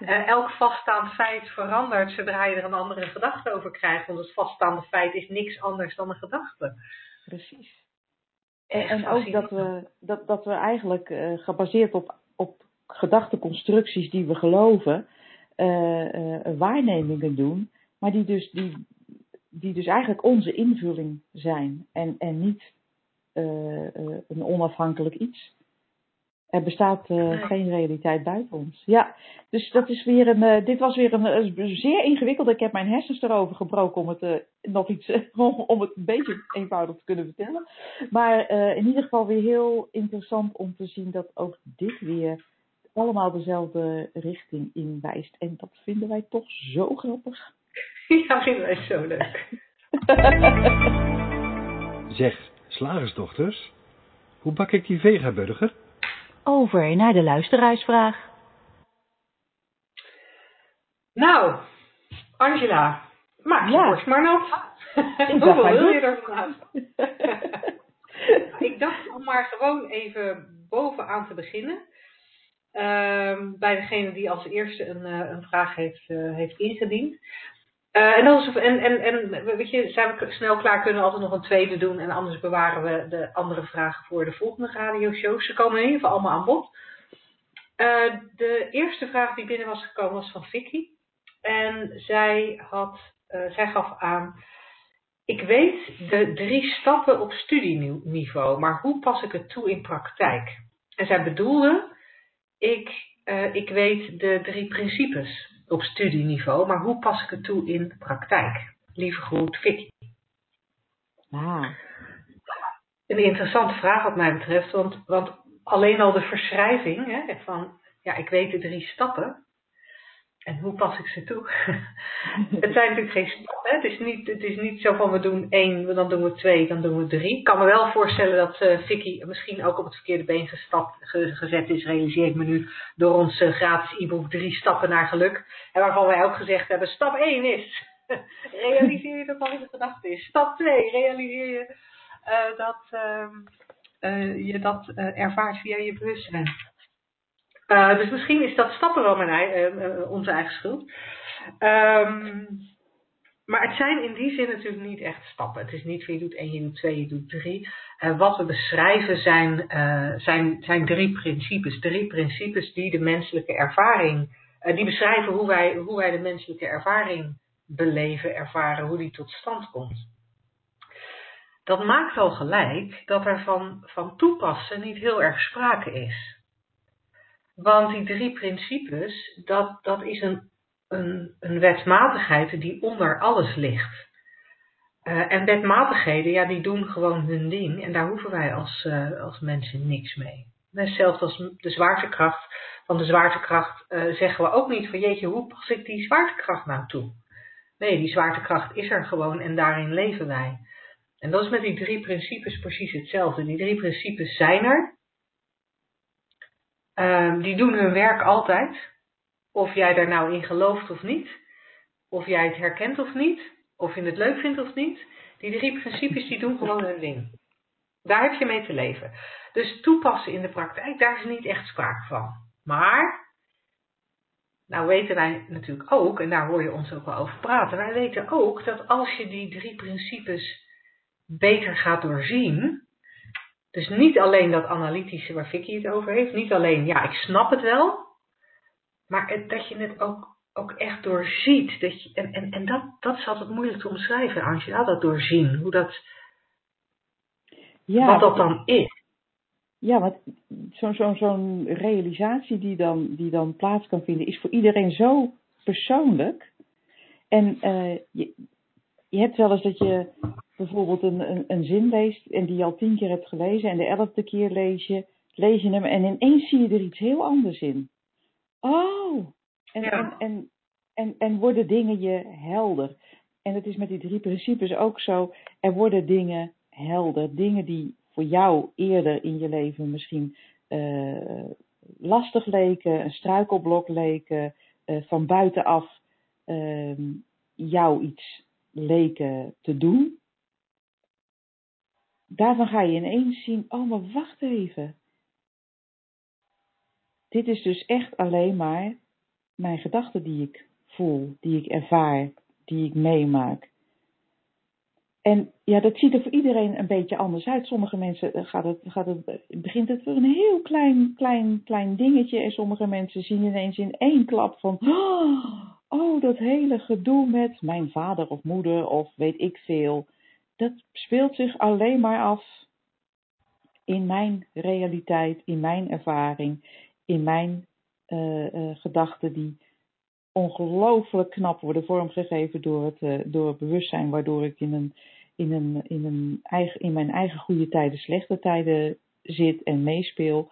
eh, elk vaststaand feit verandert zodra je er een andere gedachte over krijgt. Want het vaststaande feit is niks anders dan een gedachte. Precies. En, Echt en ook dat we, dat, dat we eigenlijk eh, gebaseerd op, op gedachteconstructies die we geloven, waarnemingen doen, maar die dus, die, die dus eigenlijk onze invulling zijn en, en niet een onafhankelijk iets. Er bestaat eh, geen realiteit buiten ons. Ja, dus dat is weer een. eh, dit was weer een, eh, zeer ingewikkeld. Ik heb mijn hersens erover gebroken om het eh, nog iets, om, om het een beetje eenvoudig te kunnen vertellen. Maar eh, in ieder geval weer heel interessant om te zien dat ook dit weer allemaal dezelfde richting inwijst. En dat vinden wij toch zo grappig. Ja, vinden wij zo leuk. Zeg, slagersdochters, hoe bak ik die vegaburger? Over naar de luisteraarsvraag. Nou, Angela, maak je Ja. borst maar nat. Hoeveel wil je er vandaag? ik dacht om maar gewoon even bovenaan te beginnen. Ehm, bij degene die als eerste een, eh, een vraag heeft, eh, heeft ingediend. Eh, en, dat en, en, en weet je, zijn we snel klaar, kunnen we altijd nog een tweede doen. En anders bewaren we de andere vragen voor de volgende radioshows. Ze komen in ieder geval allemaal aan bod. Eh, de eerste vraag die binnen was gekomen was van Vicky. En zij, had, eh, zij gaf aan, ik weet de drie stappen op studieniveau, maar hoe pas ik het toe in praktijk? En zij bedoelde, ik, ik weet de drie principes op studieniveau, maar hoe pas ik het toe in de praktijk? Lieve groet, Vicky. Ah, Een interessante vraag wat mij betreft, want, want alleen al de verschrijving hè, van, ja, ik weet de drie stappen. En hoe pas ik ze toe? het zijn natuurlijk geen stappen. Het is, niet, het is niet zo van we doen één, dan doen we twee, dan doen we drie. Ik kan me wel voorstellen dat eh Vicky misschien ook op het verkeerde been gestapt, ge- gezet is, realiseer ik me nu, door ons eh, gratis e-book Drie Stappen naar Geluk. En waarvan wij ook gezegd hebben, stap 1 is, realiseer je dat al in de gedachte is. Stap 2, realiseer je eh, dat ehm, eh, je dat ervaart via je bewustzijn. Eh, dus misschien is dat stappen ei- eh, eh, onze eigen schuld. Ehm, maar het zijn in die zin natuurlijk niet echt stappen. Het is niet van je doet één, je doet twee, je doet drie. Wat we beschrijven zijn, zijn, zijn drie principes. Drie principes die de menselijke ervaring, die beschrijven hoe wij, hoe wij de menselijke ervaring beleven, ervaren, hoe die tot stand komt. Dat maakt al gelijk dat er van, van toepassen niet heel erg sprake is. Want die drie principes, dat, dat is een, een, een wetmatigheid die onder alles ligt. Eh, en wetmatigheden, ja, die doen gewoon hun ding. En daar hoeven wij als, eh, als mensen niks mee. Zelfs als de zwaartekracht. Van de zwaartekracht eh, zeggen we ook niet van jeetje, hoe pas ik die zwaartekracht nou toe? Nee, die zwaartekracht is er gewoon en daarin leven wij. En dat is met die drie principes precies hetzelfde. Die drie principes zijn er. Ehm, die doen hun werk altijd. Of jij daar nou in gelooft of niet. Of jij het herkent of niet. Of je het leuk vindt of niet. Die drie principes die doen gewoon hun ding. Daar heb je mee te leven. Dus toepassen in de praktijk, daar is niet echt sprake van. Maar, nou weten wij natuurlijk ook, en daar hoor je ons ook wel over praten. Wij weten ook dat als je die drie principes beter gaat doorzien. Dus niet alleen dat analytische waar Vicky het over heeft. Niet alleen, ja, ik snap het wel. Maar het, dat je het ook, ook echt doorziet. Dat je, en en, en dat, dat is altijd moeilijk te omschrijven, Angela. Dat doorzien. Hoe dat, ja, wat dat dan is. Ja, want zo'n zo, zo'n realisatie die dan, die dan plaats kan vinden, is voor iedereen zo persoonlijk. En eh, je, je hebt wel eens dat je bijvoorbeeld een, een, een zin leest en die je al tien keer hebt gelezen en de elfde keer lees je, lees je hem en ineens zie je er iets heel anders in. Oh! En, Ja. en, en, en, en worden dingen je helder. En het is met die drie principes ook zo. Er worden dingen helder. Dingen die voor jou eerder in je leven misschien eh, lastig leken, een struikelblok leken, eh, van buitenaf ehm, jou iets leken te doen. Daarvan ga je ineens zien, oh maar wacht even. Dit is dus echt alleen maar mijn gedachten die ik voel, die ik ervaar, die ik meemaak. En ja, dat ziet er voor iedereen een beetje anders uit. Sommige mensen eh, gaat het, gaat het, eh, begint het voor een heel klein, klein, klein dingetje. En sommige mensen zien ineens in één klap van, oh, dat hele gedoe met mijn vader of moeder of weet ik veel. Dat speelt zich alleen maar af in mijn realiteit, in mijn ervaring, in mijn eh, eh, gedachten die ongelooflijk knap worden vormgegeven door het, eh, door het bewustzijn, waardoor ik in, een, in, een, in, een eigen, in mijn eigen goede tijden, slechte tijden zit en meespeel.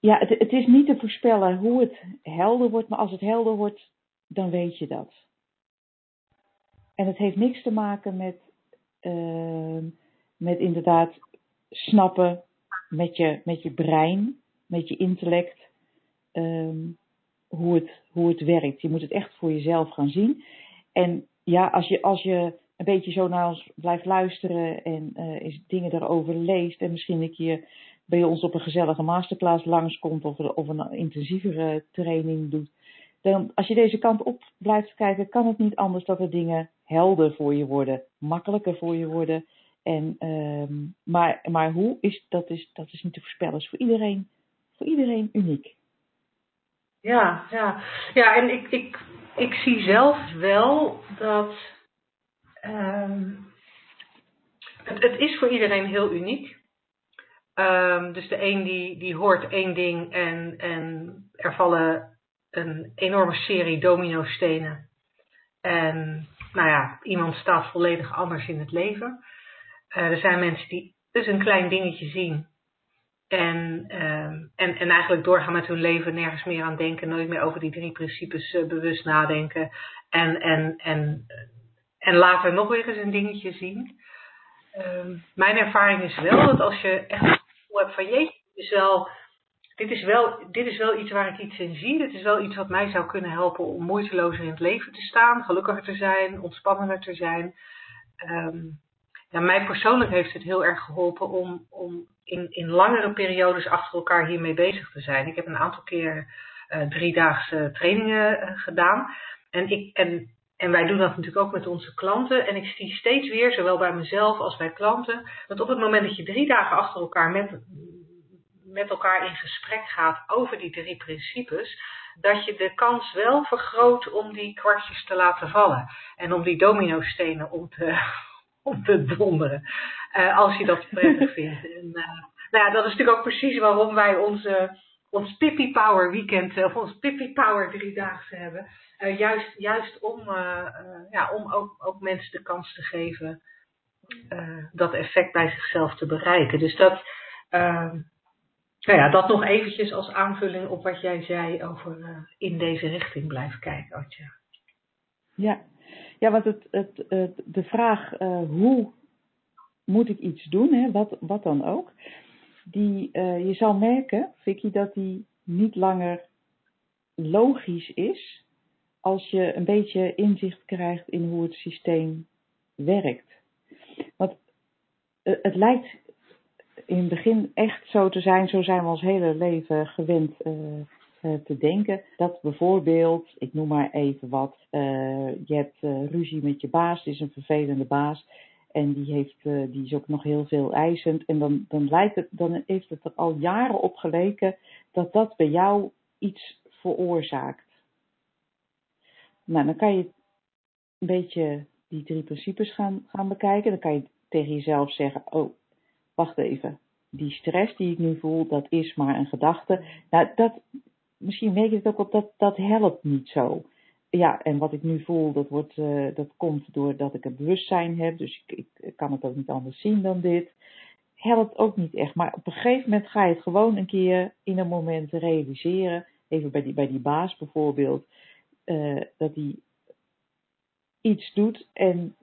Ja, het, is niet te voorspellen hoe het helder wordt, maar als het helder wordt, dan weet je dat. En het heeft niks te maken met, ehm, met inderdaad snappen met je, met je brein, met je intellect, ehm, hoe, het, hoe het werkt. Je moet het echt voor jezelf gaan zien. En ja, als je, als je een beetje zo naar ons blijft luisteren en eens dingen daarover leest en misschien een keer bij ons op een gezellige masterclass langskomt of, of een intensievere training doet, dan als je deze kant op blijft kijken, kan het niet anders dat er dingen helder voor je worden, makkelijker voor je worden. En, uh, maar, maar hoe is dat, is dat is niet te voorspellen. is voor iedereen, voor iedereen uniek. Ja, ja. ja en ik, ik, ik zie zelf wel dat um, het, het is voor iedereen heel uniek. Um, dus de een die, die hoort één ding en, en er vallen een enorme serie domino-stenen. En nou ja, iemand staat volledig anders in het leven. Uh, er zijn mensen die dus een klein dingetje zien. En, uh, en, en eigenlijk doorgaan met hun leven, nergens meer aan denken, nooit meer over die drie principes uh, bewust nadenken. En, en, en, en later nog weer eens een dingetje zien. Uh, mijn ervaring is wel dat als je echt gevoel hebt van jeetje, dit is wel dit is, wel, dit is wel iets waar ik iets in zie. Dit is wel iets wat mij zou kunnen helpen om moeitelozer in het leven te staan, gelukkiger te zijn, ontspannender te zijn. Um, ja, mij persoonlijk heeft het heel erg geholpen om, om in, in langere periodes achter elkaar hiermee bezig te zijn. Ik heb een aantal keer uh, driedaagse trainingen uh, gedaan. En, ik, en, en wij doen dat natuurlijk ook met onze klanten. En ik zie steeds weer, zowel bij mezelf als bij klanten, dat op het moment dat je drie dagen achter elkaar met, met elkaar in gesprek gaat over die drie principes, dat je de kans wel vergroot om die kwartjes te laten vallen. En om die dominostenen om te, om te donderen. Uh, als je dat prettig vindt. En, uh, nou ja, dat is natuurlijk ook precies waarom wij onze, ons Pippi Power weekend, of ons Pippi Power driedaagse hebben. Uh, juist, juist om, ja, om ook, ook mensen de kans te geven dat effect bij zichzelf te bereiken. Dus dat, nou ja, dat nog eventjes als aanvulling op wat jij zei over in deze richting blijven kijken, Atja. Ja. ja, want het, het, het, de vraag hoe moet ik iets doen, hè, wat, wat dan ook, die, uh, je zal merken, Vicky, dat die niet langer logisch is als je een beetje inzicht krijgt in hoe het systeem werkt. Want het lijkt in het begin echt zo te zijn, zo zijn we ons hele leven gewend uh, te denken. Dat bijvoorbeeld, ik noem maar even wat, je hebt ruzie met je baas, het is een vervelende baas. En die, heeft, die is ook nog heel veel eisend. En dan, dan, lijkt het, dan heeft het er al jaren op geleken dat dat bij jou iets veroorzaakt. Nou, dan kan je een beetje die drie principes gaan, gaan bekijken. Dan kan je tegen jezelf zeggen, oh, wacht even, die stress die ik nu voel, dat is maar een gedachte. Nou, dat, misschien weet je het ook op, dat, dat helpt niet zo. Ja, en wat ik nu voel, dat, wordt, uh, dat komt doordat ik het bewustzijn heb, dus ik, ik kan het ook niet anders zien dan dit. Helpt ook niet echt, maar op een gegeven moment ga je het gewoon een keer in een moment realiseren. Even bij die, bij die baas bijvoorbeeld, uh, dat die iets doet en,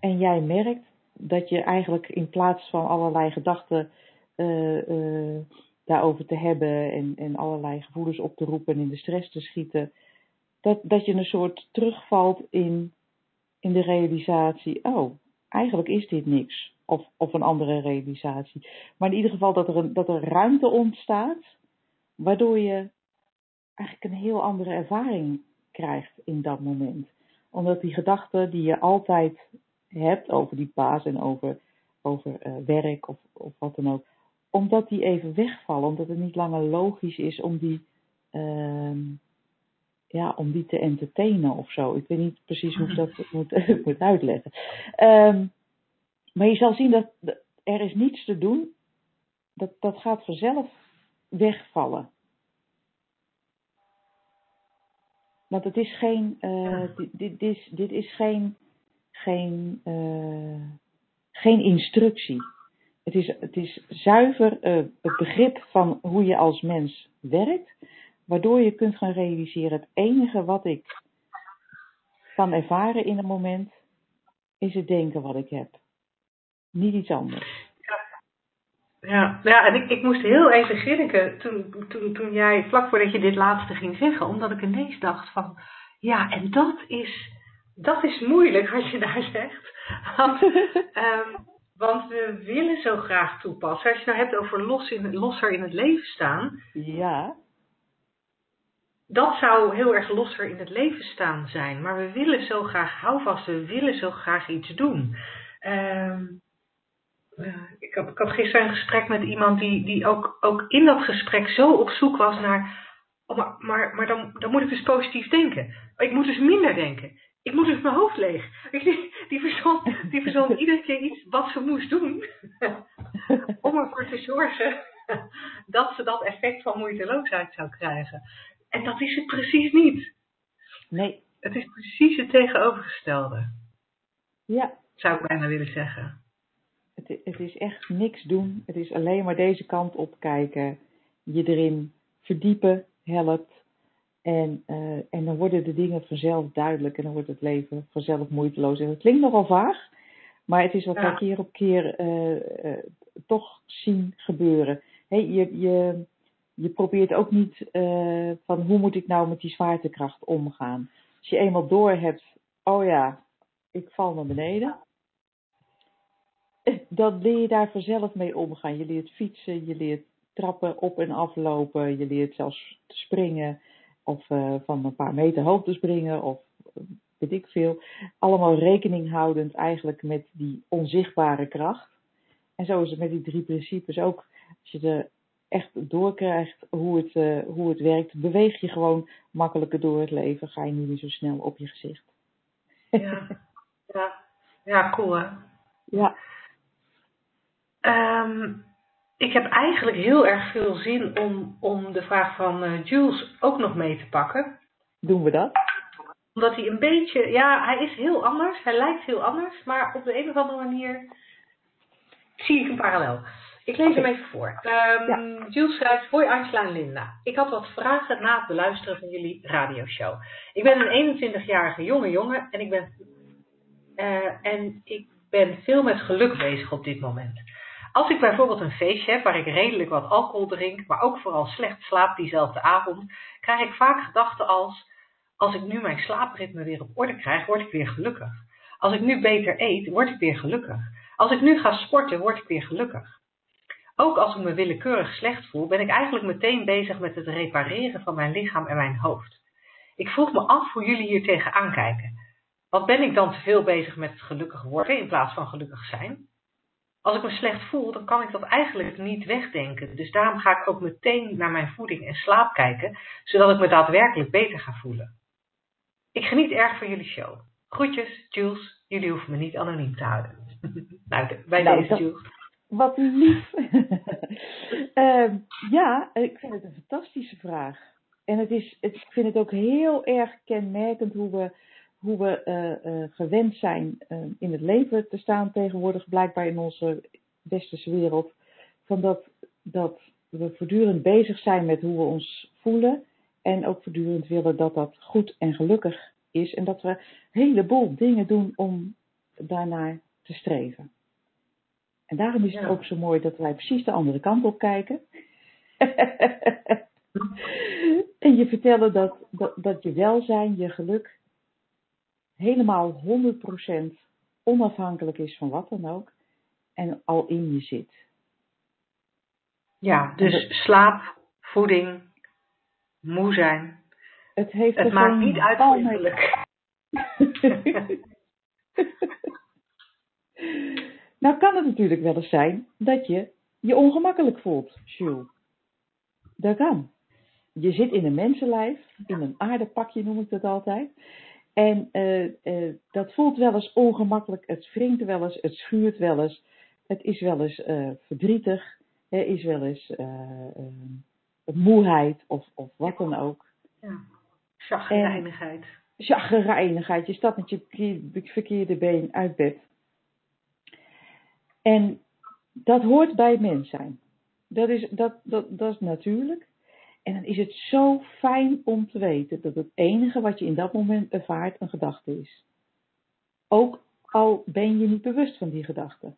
en jij merkt dat je eigenlijk in plaats van allerlei gedachten uh, daarover te hebben en, en allerlei gevoelens op te roepen en in de stress te schieten, dat, dat je een soort terugvalt in, in de realisatie, oh, eigenlijk is dit niks. Of, of een andere realisatie. Maar in ieder geval dat er, een, dat er ruimte ontstaat, waardoor je eigenlijk een heel andere ervaring krijgt in dat moment. Omdat die gedachten die je altijd hebt over die baas en over, over uh, werk of, of wat dan ook, omdat die even wegvallen, omdat het niet langer logisch is om die, uh, ja, om die te entertainen of zo. Ik weet niet precies hoe ik dat moet, moet uitleggen. Um, maar je zal zien dat er is niets te doen, dat, dat gaat vanzelf wegvallen. Want het is geen, uh, dit, dit, is, dit is geen geen, uh, geen instructie. Het is, het is zuiver uh, het begrip van hoe je als mens werkt, waardoor je kunt gaan realiseren: het enige wat ik kan ervaren in een moment, is het denken wat ik heb. Niet iets anders. Ja, ja en ik, ik moest heel even grinniken toen, toen, toen jij, vlak voordat je dit laatste ging zeggen, omdat ik ineens dacht van, ja, en dat is, dat is moeilijk wat je daar zegt. Want, ehm, want we willen zo graag toepassen. Als je nou hebt over los in, losser in het leven staan, Ja, dat zou heel erg losser in het leven staan zijn. Maar we willen zo graag houvast, we willen zo graag iets doen. Ehm, eh, ik, had, ik had gisteren een gesprek met iemand die, die ook, ook in dat gesprek zo op zoek was naar. Oh, maar maar, maar dan, dan moet ik dus positief denken. Ik moet dus minder denken. Ik moet dus mijn hoofd leeg. Die, die verzon, die verzon iedere keer iets wat ze moest doen. om ervoor te zorgen dat ze dat effect van moeiteloosheid zou krijgen. En dat is het precies niet. nee, Het is precies het tegenovergestelde, ja. zou ik bijna willen zeggen. Het, het is echt niks doen. Het is alleen maar deze kant op kijken. Je erin verdiepen helpt. En, eh, en dan worden de dingen vanzelf duidelijk. En dan wordt het leven vanzelf moeiteloos. En het klinkt nogal vaag. Maar het is wat Ja. wij keer op keer eh, eh, toch zien gebeuren. Hè, je, je, je probeert ook niet eh, van hoe moet ik nou met die zwaartekracht omgaan. Als je eenmaal door hebt, oh ja, ik val naar beneden dan leer je daar vanzelf mee omgaan. Je leert fietsen, je leert trappen op en aflopen, je leert zelfs te springen of eh, van een paar meter hoogte springen of eh, weet ik veel. Allemaal rekening houdend eigenlijk met die onzichtbare kracht. En zo is het met die drie principes ook. Als je er echt doorkrijgt hoe het, eh, hoe het werkt, beweeg je gewoon makkelijker door het leven. Ga je niet meer zo snel op je gezicht. Ja, ja. ja cool hè. Ja, Ehm, ik heb eigenlijk heel erg veel zin om, om de vraag van eh, Jules ook nog mee te pakken. doen we dat? Omdat hij een beetje, ja, hij is heel anders. Hij lijkt heel anders, maar op de een of andere manier zie ik een parallel. Ik lees hem even voor. Ehm, Jules schrijft, hoi Angela en Linda. Ik had wat vragen na het beluisteren van jullie radioshow. Ik ben een 21-jarige jonge jongen en ik ben, eh, en ik ben veel met geluk bezig op dit moment. Als ik bijvoorbeeld een feestje heb waar ik redelijk wat alcohol drink, maar ook vooral slecht slaap diezelfde avond, krijg ik vaak gedachten als, als ik nu mijn slaapritme weer op orde krijg, word ik weer gelukkig. Als ik nu beter eet, word ik weer gelukkig. Als ik nu ga sporten, word ik weer gelukkig. Ook als ik me willekeurig slecht voel, ben ik eigenlijk meteen bezig met het repareren van mijn lichaam en mijn hoofd. Ik vroeg me af hoe jullie hier tegenaan kijken. Wat ben ik dan te veel bezig met het gelukkig worden in plaats van gelukkig zijn? Als ik me slecht voel, dan kan ik dat eigenlijk niet wegdenken. Dus daarom ga ik ook meteen naar mijn voeding en slaap kijken, zodat ik me daadwerkelijk beter ga voelen. Ik geniet erg van jullie show. Groetjes, Jules. Jullie hoeven me niet anoniem te houden. nou, bij Nou, deze Jules. Wat lief. Ehm, ja, ik vind het een fantastische vraag. En het is, het, ik vind het ook heel erg kenmerkend hoe we, hoe we eh, eh, gewend zijn eh, in het leven te staan tegenwoordig, blijkbaar in onze westerse wereld. Van dat, dat we voortdurend bezig zijn met hoe we ons voelen. En ook voortdurend willen dat dat goed en gelukkig is. En dat we een heleboel dingen doen om daarnaar te streven. En daarom is het Ja. ook zo mooi dat wij precies de andere kant op kijken. en je vertellen dat, dat, dat je welzijn, je geluk, helemaal 100% onafhankelijk is van wat dan ook. En al in je zit. Ja, dus slaap, voeding, moe zijn. Het heeft Het maakt niet uit voor je geluk. Nou kan het natuurlijk wel eens zijn dat je je ongemakkelijk voelt, Jules. Dat kan. Je zit in een mensenlijf, in een aardepakje noem ik dat altijd. En eh, eh, dat voelt wel eens ongemakkelijk, het wringt wel eens, het schuurt wel eens. Het is wel eens eh, verdrietig, er is wel eens eh, eh, moeheid of, of wat dan ook. Ja. Chagrijnigheid. chagrijnigheid. Je stapt met je verkeer- verkeerde been uit bed. En dat hoort bij mens zijn. Dat is, dat, dat, dat is natuurlijk. En dan is het zo fijn om te weten dat het enige wat je in dat moment ervaart een gedachte is. Ook al ben je niet bewust van die gedachte.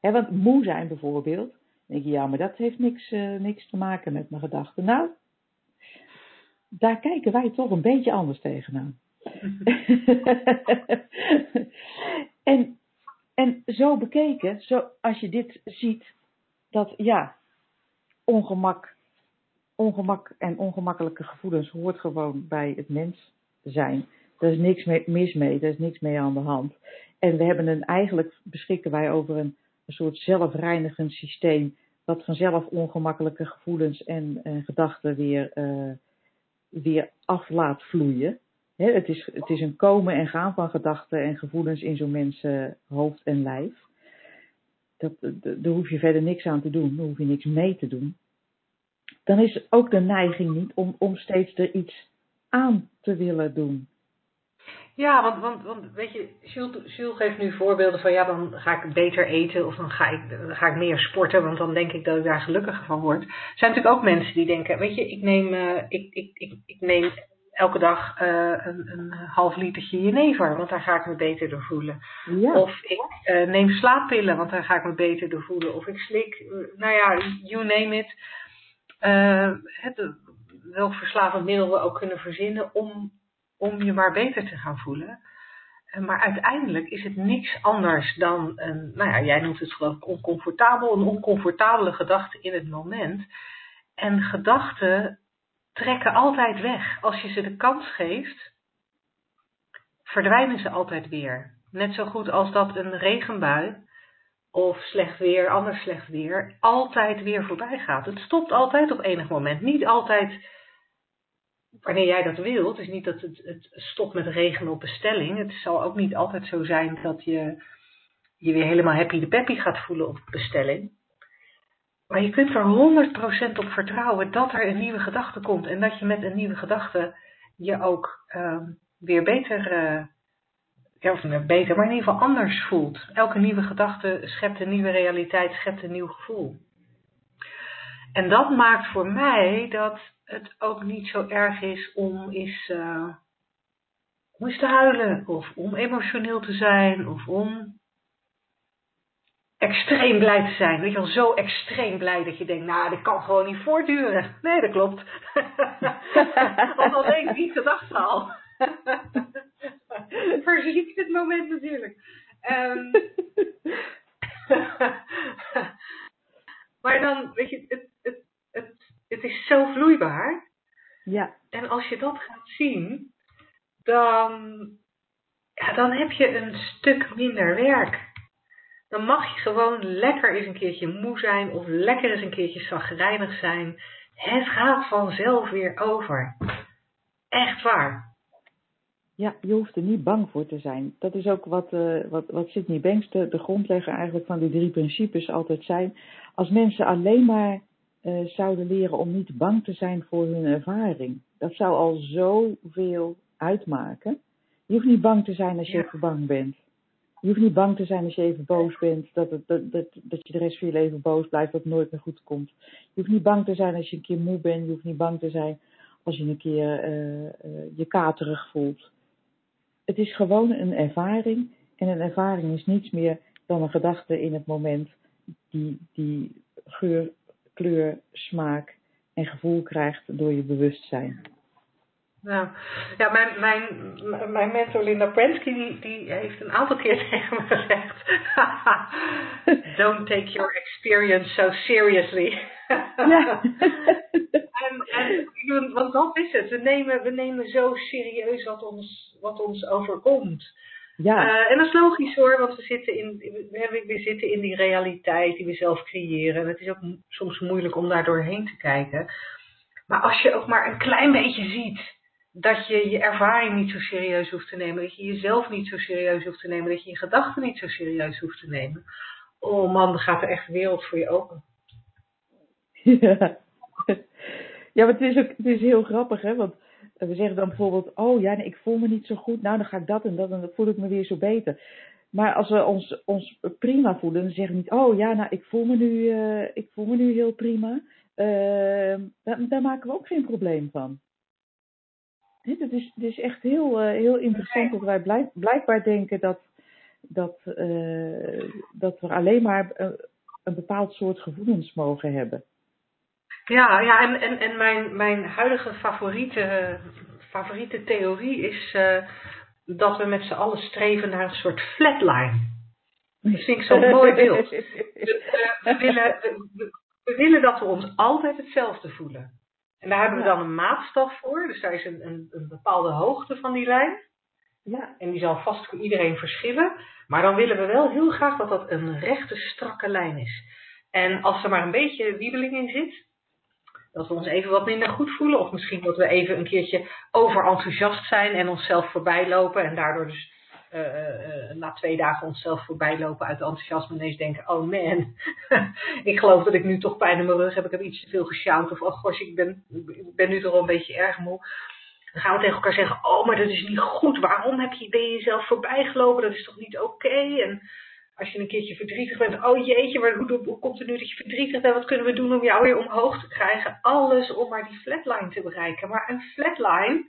He, want moe zijn bijvoorbeeld, dan denk je, ja, maar dat heeft niks, uh, niks te maken met mijn gedachten. Nou, daar kijken wij toch een beetje anders tegenaan. en, en zo bekeken, zo, als je dit ziet, dat ja, ongemak, ongemak en ongemakkelijke gevoelens hoort gewoon bij het mens zijn. Er is niks mee, mis mee, er is niks mee aan de hand. En we hebben een, eigenlijk beschikken wij over een, soort zelfreinigend systeem, dat vanzelf ongemakkelijke gevoelens en, en gedachten weer, uh, weer af laat vloeien. He, het, is, het is een komen en gaan van gedachten en gevoelens in zo'n mensen hoofd en lijf. Dat, daar hoef je verder niks aan te doen, daar hoef je niks mee te doen. Dan is ook de neiging niet om, om steeds er iets aan te willen doen. Ja, want, want, want weet je, Jules, geeft nu voorbeelden van ja, dan ga ik beter eten of dan ga, ik, ga ik meer sporten, want dan denk ik dat ik daar gelukkiger van word. Er zijn natuurlijk ook mensen die denken, weet je, ik neem, uh, ik, ik, ik, ik neem elke dag uh, een, een half litertje jenever, want daar ga ik me beter door voelen. Ja. Of ik uh, neem slaappillen, want daar ga ik me beter door voelen. Of ik slik, nou ja, you name it. het, welk verslavend middel we ook kunnen verzinnen om om je maar beter te gaan voelen. Maar uiteindelijk is het niks anders dan een, nou ja, jij noemt het geloof ik oncomfortabel, een oncomfortabele gedachte in het moment. En gedachten trekken altijd weg. Als je ze de kans geeft, verdwijnen ze altijd weer. Net zo goed als dat een regenbui of slecht weer, anders slecht weer, altijd weer voorbij gaat. Het stopt altijd op enig moment. Niet altijd wanneer jij dat wilt. Is niet dat het, het stopt met regen op bestelling. Het zal ook niet altijd zo zijn dat je je weer helemaal happy de peppy gaat voelen op bestelling. Maar je kunt er 100% op vertrouwen dat er een nieuwe gedachte komt. En dat je met een nieuwe gedachte je ook uh, weer beter, uh, ja, of niet beter, maar in ieder geval anders voelt. Elke nieuwe gedachte schept een nieuwe realiteit, schept een nieuw gevoel. En dat maakt voor mij dat het ook niet zo erg is om eens, uh, om eens te huilen, of om emotioneel te zijn, of om extreem blij te zijn. Weet je wel, zo extreem blij dat je denkt, nou, dit kan gewoon niet voortduren. Nee, dat klopt. Want dan denk ik niet gedacht al. Verziekt het moment natuurlijk. Um, maar dan, weet je, het, het, het, het is zo vloeibaar. Ja. En als je dat gaat zien, dan, ja, dan heb je een stuk minder werk. Dan mag je gewoon lekker eens een keertje moe zijn of lekker eens een keertje zagrijnig zijn. Het gaat vanzelf weer over. Echt waar. Ja, je hoeft er niet bang voor te zijn. Dat is ook wat, uh, wat, wat Sidney Banks, de, de grondlegger eigenlijk van die drie principes, altijd zijn. Als mensen alleen maar uh, zouden leren om niet bang te zijn voor hun ervaring, dat zou al zoveel uitmaken. Je hoeft niet bang te zijn als je ja. bang bent. Je hoeft niet bang te zijn als je even boos bent, dat, dat, dat, dat je de rest van je leven boos blijft, dat het nooit meer goed komt. Je hoeft niet bang te zijn als je een keer moe bent. Je hoeft niet bang te zijn als je een keer uh, uh, je katerig voelt. Het is gewoon een ervaring. En een ervaring is niets meer dan een gedachte in het moment die, die geur, kleur, smaak en gevoel krijgt door je bewustzijn. Nou, ja, mijn, mijn, mijn mentor Linda Prensky, die, die heeft een aantal keer tegen me gezegd: Don't take your experience so seriously. Ja. en, en, want dat is het. We nemen, we nemen zo serieus wat ons, wat ons overkomt. Ja. Uh, en dat is logisch hoor, want we zitten, in, we, we zitten in die realiteit die we zelf creëren. En het is ook soms moeilijk om daar doorheen te kijken. Maar als je ook maar een klein beetje ziet dat je je ervaring niet zo serieus hoeft te nemen, dat je jezelf niet zo serieus hoeft te nemen, dat je je gedachten niet zo serieus hoeft te nemen. Oh man, dan gaat er echt wereld voor je open. Ja, ja maar het is, ook, het is heel grappig, hè? Want we zeggen dan bijvoorbeeld, oh ja, ik voel me niet zo goed, nou dan ga ik dat en dat en dan voel ik me weer zo beter. Maar als we ons, ons prima voelen, dan zeggen we niet, oh ja, nou ik voel me nu, uh, ik voel me nu heel prima. daar, daar maken we ook geen probleem van. Het is, het is echt heel, eh, heel interessant dat wij blijk- blijkbaar denken dat, dat, eh, dat we alleen maar eh, een bepaald soort gevoelens mogen hebben. Ja, ja en, en, en mijn, mijn huidige favoriete, favoriete theorie is dat we met z'n allen streven naar een soort flatline. Dat vind ik zo'n mooi beeld. We, we- we willen, we, we willen dat we ons altijd hetzelfde voelen. En daar hebben we dan een maatstaf voor. Dus daar is een, een, een bepaalde hoogte van die lijn. Ja, En die zal vast voor iedereen verschillen. Maar dan willen we wel heel graag dat dat een rechte, strakke lijn is. En als er maar een beetje wiebeling in zit, dat we ons even wat minder goed voelen. Of misschien dat we even een keertje overenthousiast zijn en onszelf voorbij lopen. En daardoor dus eh, eh, na twee dagen onszelf voorbij lopen uit enthousiasme en ineens denken, oh man, ik geloof dat ik nu toch pijn in mijn rug heb. Ik heb iets te veel gesjouwd. Of oh gosh, ik ben, ik ben nu toch wel een beetje erg moe. Dan gaan we tegen elkaar zeggen, oh, maar dat is niet goed. Waarom heb je, ben je jezelf voorbij gelopen? Dat is toch niet oké? En als je een keertje verdrietig bent, oh jeetje, maar hoe, hoe komt het nu dat je verdrietig bent? Wat kunnen we doen om jou weer omhoog te krijgen? Alles om maar die flatline te bereiken. Maar een flatline,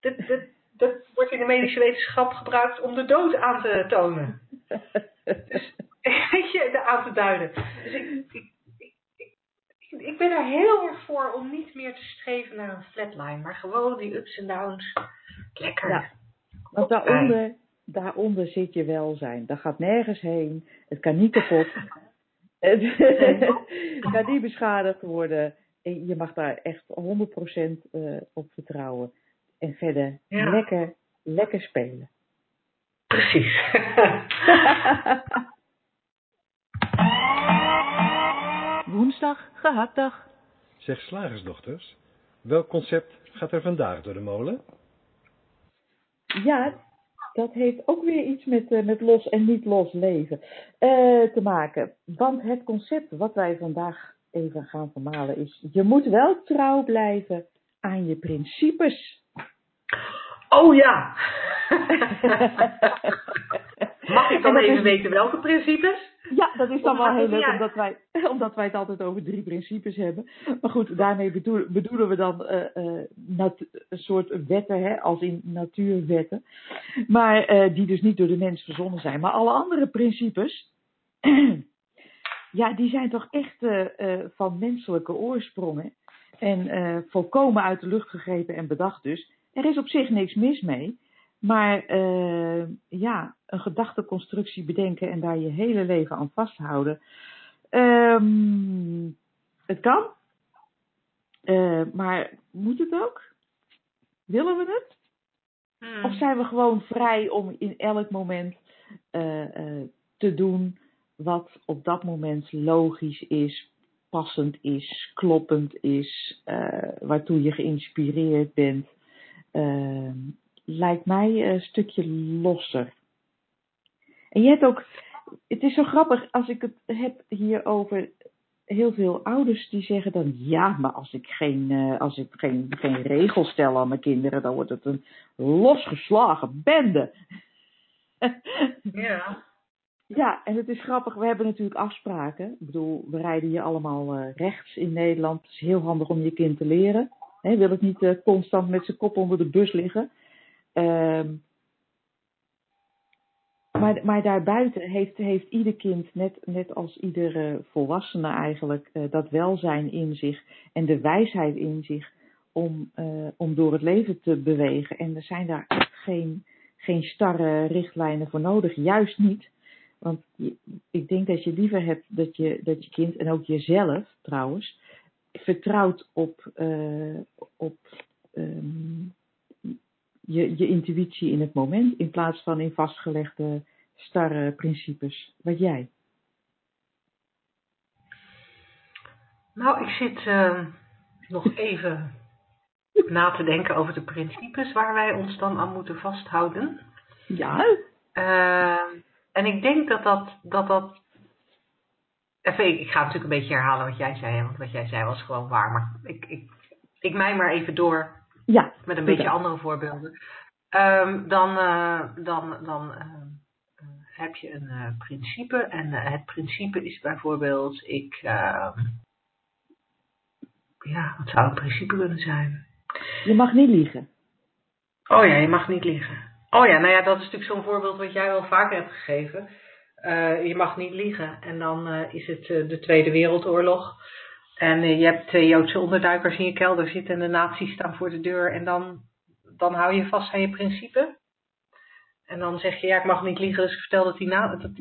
dat, dat, dat wordt in de medische wetenschap gebruikt om de dood aan te tonen. Weet je, aan te duiden. Dus ik, ik, ik, ik, ik ben er heel erg voor om niet meer te streven naar een flatline, maar gewoon die ups en downs. Lekker. Ja. want daaronder, daaronder zit je welzijn. Dat gaat nergens heen. Het kan niet kapot. Het kan niet beschadigd worden. En je mag daar echt 100% eh, op vertrouwen. En verder Ja. lekker, lekker spelen. Precies. Woensdag, gehaktdag. Zeg slagersdochters, welk concept gaat er vandaag door de molen? Ja, dat heeft ook weer iets met, eh, met los en niet los leven eh, te maken. Want het concept wat wij vandaag even gaan vermalen is: je moet wel trouw blijven aan je principes. Oh ja. Mag ik dan even is- weten welke principes? Ja, dat is dan Of wel heel leuk, omdat wij, omdat wij het altijd over drie principes hebben. Maar goed, daarmee bedoel- bedoelen we dan eh, eh, nat- een soort wetten, hè, als in natuurwetten. Maar eh, die dus niet door de mens verzonnen zijn. Maar alle andere principes, ja, die zijn toch echt van menselijke oorsprongen. En volkomen uit de lucht gegrepen en bedacht dus. Er is op zich niks mis mee. Maar eh, ja, een gedachteconstructie bedenken en daar je hele leven aan vasthouden. ehm, het kan. Eh, maar moet het ook? Willen we het? Hmm. Of zijn we gewoon vrij om in elk moment eh, te doen wat op dat moment logisch is, passend is, kloppend is, waartoe je geïnspireerd bent? Eh, lijkt mij een stukje losser. En je hebt ook, het is zo grappig als ik het heb hier over heel veel ouders die zeggen dan ja, maar als ik geen, eh, als ik geen, geen regels stel aan mijn kinderen, dan wordt het een losgeslagen bende. Ja. Ja, en het is grappig, we hebben natuurlijk afspraken. Ik bedoel, we rijden hier allemaal eh, rechts in Nederland. Het is heel handig om je kind te leren. Hè, wil het niet eh, constant met zijn kop onder de bus liggen. Ehm, maar, maar daarbuiten heeft, heeft ieder kind, net, net als iedere volwassene eigenlijk, eh, dat welzijn in zich en de wijsheid in zich om, eh, om door het leven te bewegen. En er zijn daar geen, geen starre richtlijnen voor nodig, juist niet. Want ik denk dat je liever hebt dat je, dat je kind, en ook jezelf trouwens, vertrouwt op, eh, op ehm, je, je intuïtie in het moment, in plaats van in vastgelegde starre principes. Wat jij? Nou, ik zit eh, nog even na te denken over de principes waar wij ons dan aan moeten vasthouden. Ja, Eh, en ik denk dat dat, dat, dat Even, ik, ga natuurlijk een beetje herhalen wat jij zei, want wat jij zei was gewoon waar. Maar ik, ik, ik mij maar even door ja, met een beetje dat. andere voorbeelden. Ehm, dan eh, dan, dan eh, eh, heb je een principe. En het principe is bijvoorbeeld, ik, ehm, ja, wat zou een principe kunnen zijn? Je mag niet liegen. Oh ja, je mag niet liegen. Oh ja, nou ja, dat is natuurlijk zo'n voorbeeld wat jij wel vaker hebt gegeven. Uh, je mag niet liegen. En dan uh, is het uh, de Tweede Wereldoorlog. En je hebt Joodse onderduikers in je kelder zitten en de nazi's staan voor de deur. En dan, dan hou je vast aan je principe. En dan zeg je, ja, ik mag niet liegen, dus ik vertel dat die,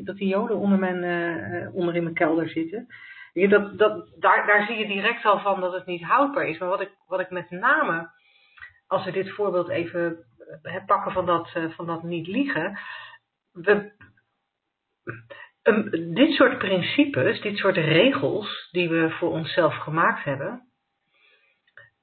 dat, die Joden onder, mijn, onder in mijn kelder zitten. Dat, dat, daar, daar zie je direct al van dat het niet houdbaar is. Maar wat ik, wat ik met name, als we dit voorbeeld even pakken van dat, van dat niet liegen. We, um, dit soort principes, dit soort regels die we voor onszelf gemaakt hebben,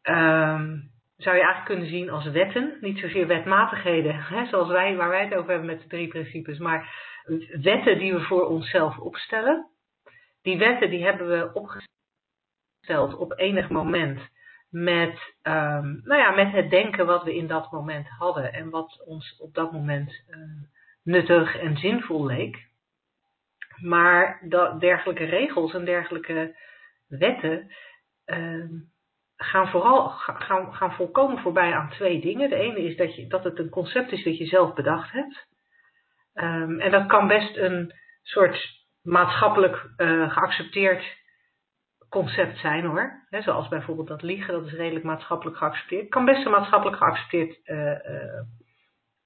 um, zou je eigenlijk kunnen zien als wetten. Niet zozeer wetmatigheden, hè, zoals wij, waar wij het over hebben met de drie principes, maar wetten die we voor onszelf opstellen. Die wetten die hebben we opgesteld op enig moment met, um, nou ja, met het denken wat we in dat moment hadden en wat ons op dat moment nuttig en zinvol leek. Maar dat, dergelijke regels en dergelijke wetten uh, gaan vooral gaan, gaan volkomen voorbij aan twee dingen. De ene is dat, je, dat het een concept is dat je zelf bedacht hebt. Um, en dat kan best een soort maatschappelijk uh, geaccepteerd concept zijn hoor. Zoals bijvoorbeeld dat liegen, dat is redelijk maatschappelijk geaccepteerd. Kan best een maatschappelijk geaccepteerd, uh,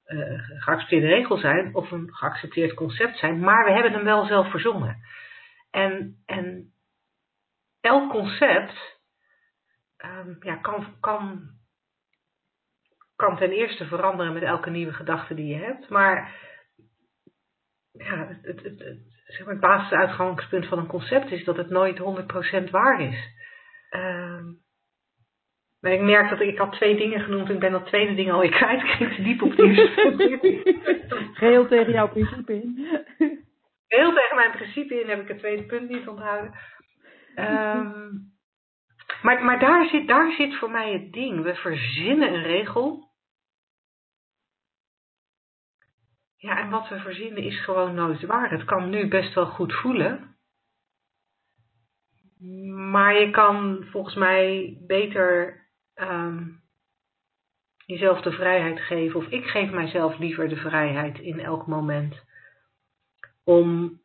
uh, geaccepteerde regel zijn of een geaccepteerd concept zijn, maar we hebben hem wel zelf verzonnen. En, en elk concept um, ja, kan, kan, kan ten eerste veranderen met elke nieuwe gedachte die je hebt, maar ja, het, het, zeg maar, basisuitgangspunt van een concept is dat het nooit 100% waar is. Um, maar ik merk dat ik, ik had twee dingen genoemd en ik ben dat tweede ding alweer kwijt. Ik ging te diep op die Geheel tegen jouw principe in. Heel tegen mijn principe in heb ik het tweede punt niet onthouden. Um, maar maar daar, zit, daar zit voor mij het ding. We verzinnen een regel. Ja, en wat we verzinnen is gewoon nooit waar. Het kan nu best wel goed voelen. Maar je kan volgens mij beter um, jezelf de vrijheid geven. Of ik geef mijzelf liever de vrijheid in elk moment. Om,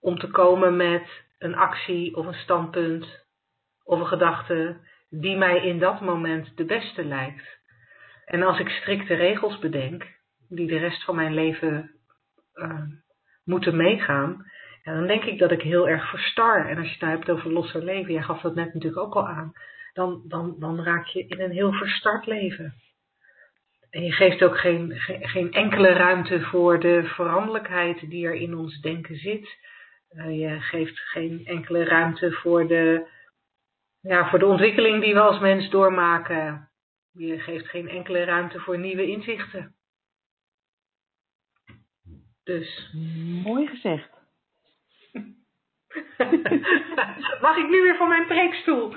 om te komen met een actie of een standpunt of een gedachte die mij in dat moment de beste lijkt. En als ik strikte regels bedenk, die de rest van mijn leven uh, moeten meegaan, dan denk ik dat ik heel erg verstar. En als je het nou hebt over losser leven, jij gaf dat net natuurlijk ook al aan, dan, dan, dan raak je in een heel verstart leven. En je geeft ook geen, geen, enkele ruimte voor de veranderlijkheid die er in ons denken zit. Uh, je geeft geen enkele ruimte voor de, ja, voor de ontwikkeling die we als mens doormaken. Je geeft geen enkele ruimte voor nieuwe inzichten. Dus. Mooi gezegd. Mag ik nu weer van mijn preekstoel?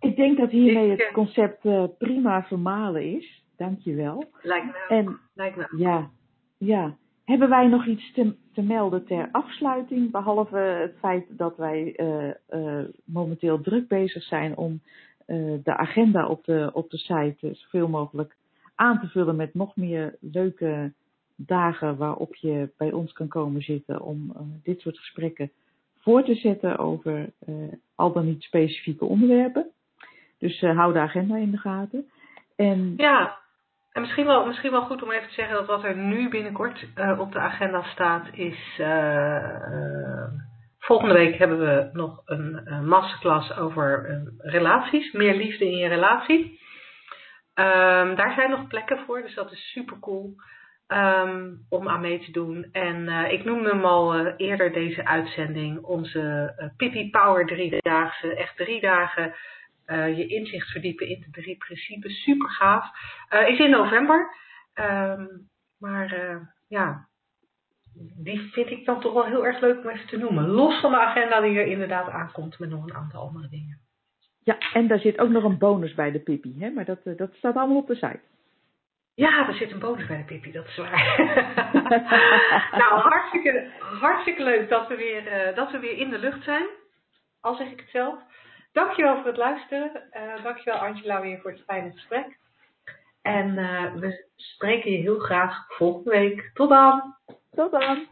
ik denk dat hiermee het concept uh, prima vermalen is. Dankjewel. Lijkt me. En, Lijkt me. Ja, ja. Hebben wij nog iets te, te melden ter afsluiting? Behalve het feit dat wij uh, uh, momenteel druk bezig zijn om uh, de agenda op de, op de site zoveel mogelijk aan te vullen met nog meer leuke dagen waarop je bij ons kan komen zitten om uh, dit soort gesprekken voor te zetten over uh, al dan niet specifieke onderwerpen. Dus uh, hou de agenda in de gaten. En, ja, en misschien wel, misschien wel goed om even te zeggen dat wat er nu binnenkort op de agenda staat is... Volgende week hebben we nog een, masterclass over relaties, meer liefde in je relatie. Um, daar zijn nog plekken voor, dus dat is super cool um, om aan mee te doen. En uh, ik noemde hem al uh, eerder deze uitzending, onze uh, Pippi Power driedaagse, echt drie dagen je inzicht verdiepen in de drie principes, super gaaf. is in november, um, maar ja, die vind ik dan toch wel heel erg leuk om even te noemen. Los van de agenda die er inderdaad aankomt met nog een aantal andere dingen. Ja, en daar zit ook nog een bonus bij de Pippi, hè? maar dat, dat staat allemaal op de site. Ja, er zit een bonus bij de Pippi, dat is waar. nou, hartstikke, hartstikke leuk dat we, weer, eh, dat we weer in de lucht zijn. Al zeg ik het zelf. Dankjewel voor het luisteren. Uh, dankjewel Angela weer voor het fijne gesprek. En uh, we spreken je heel graag volgende week. Tot dan! Tot dan!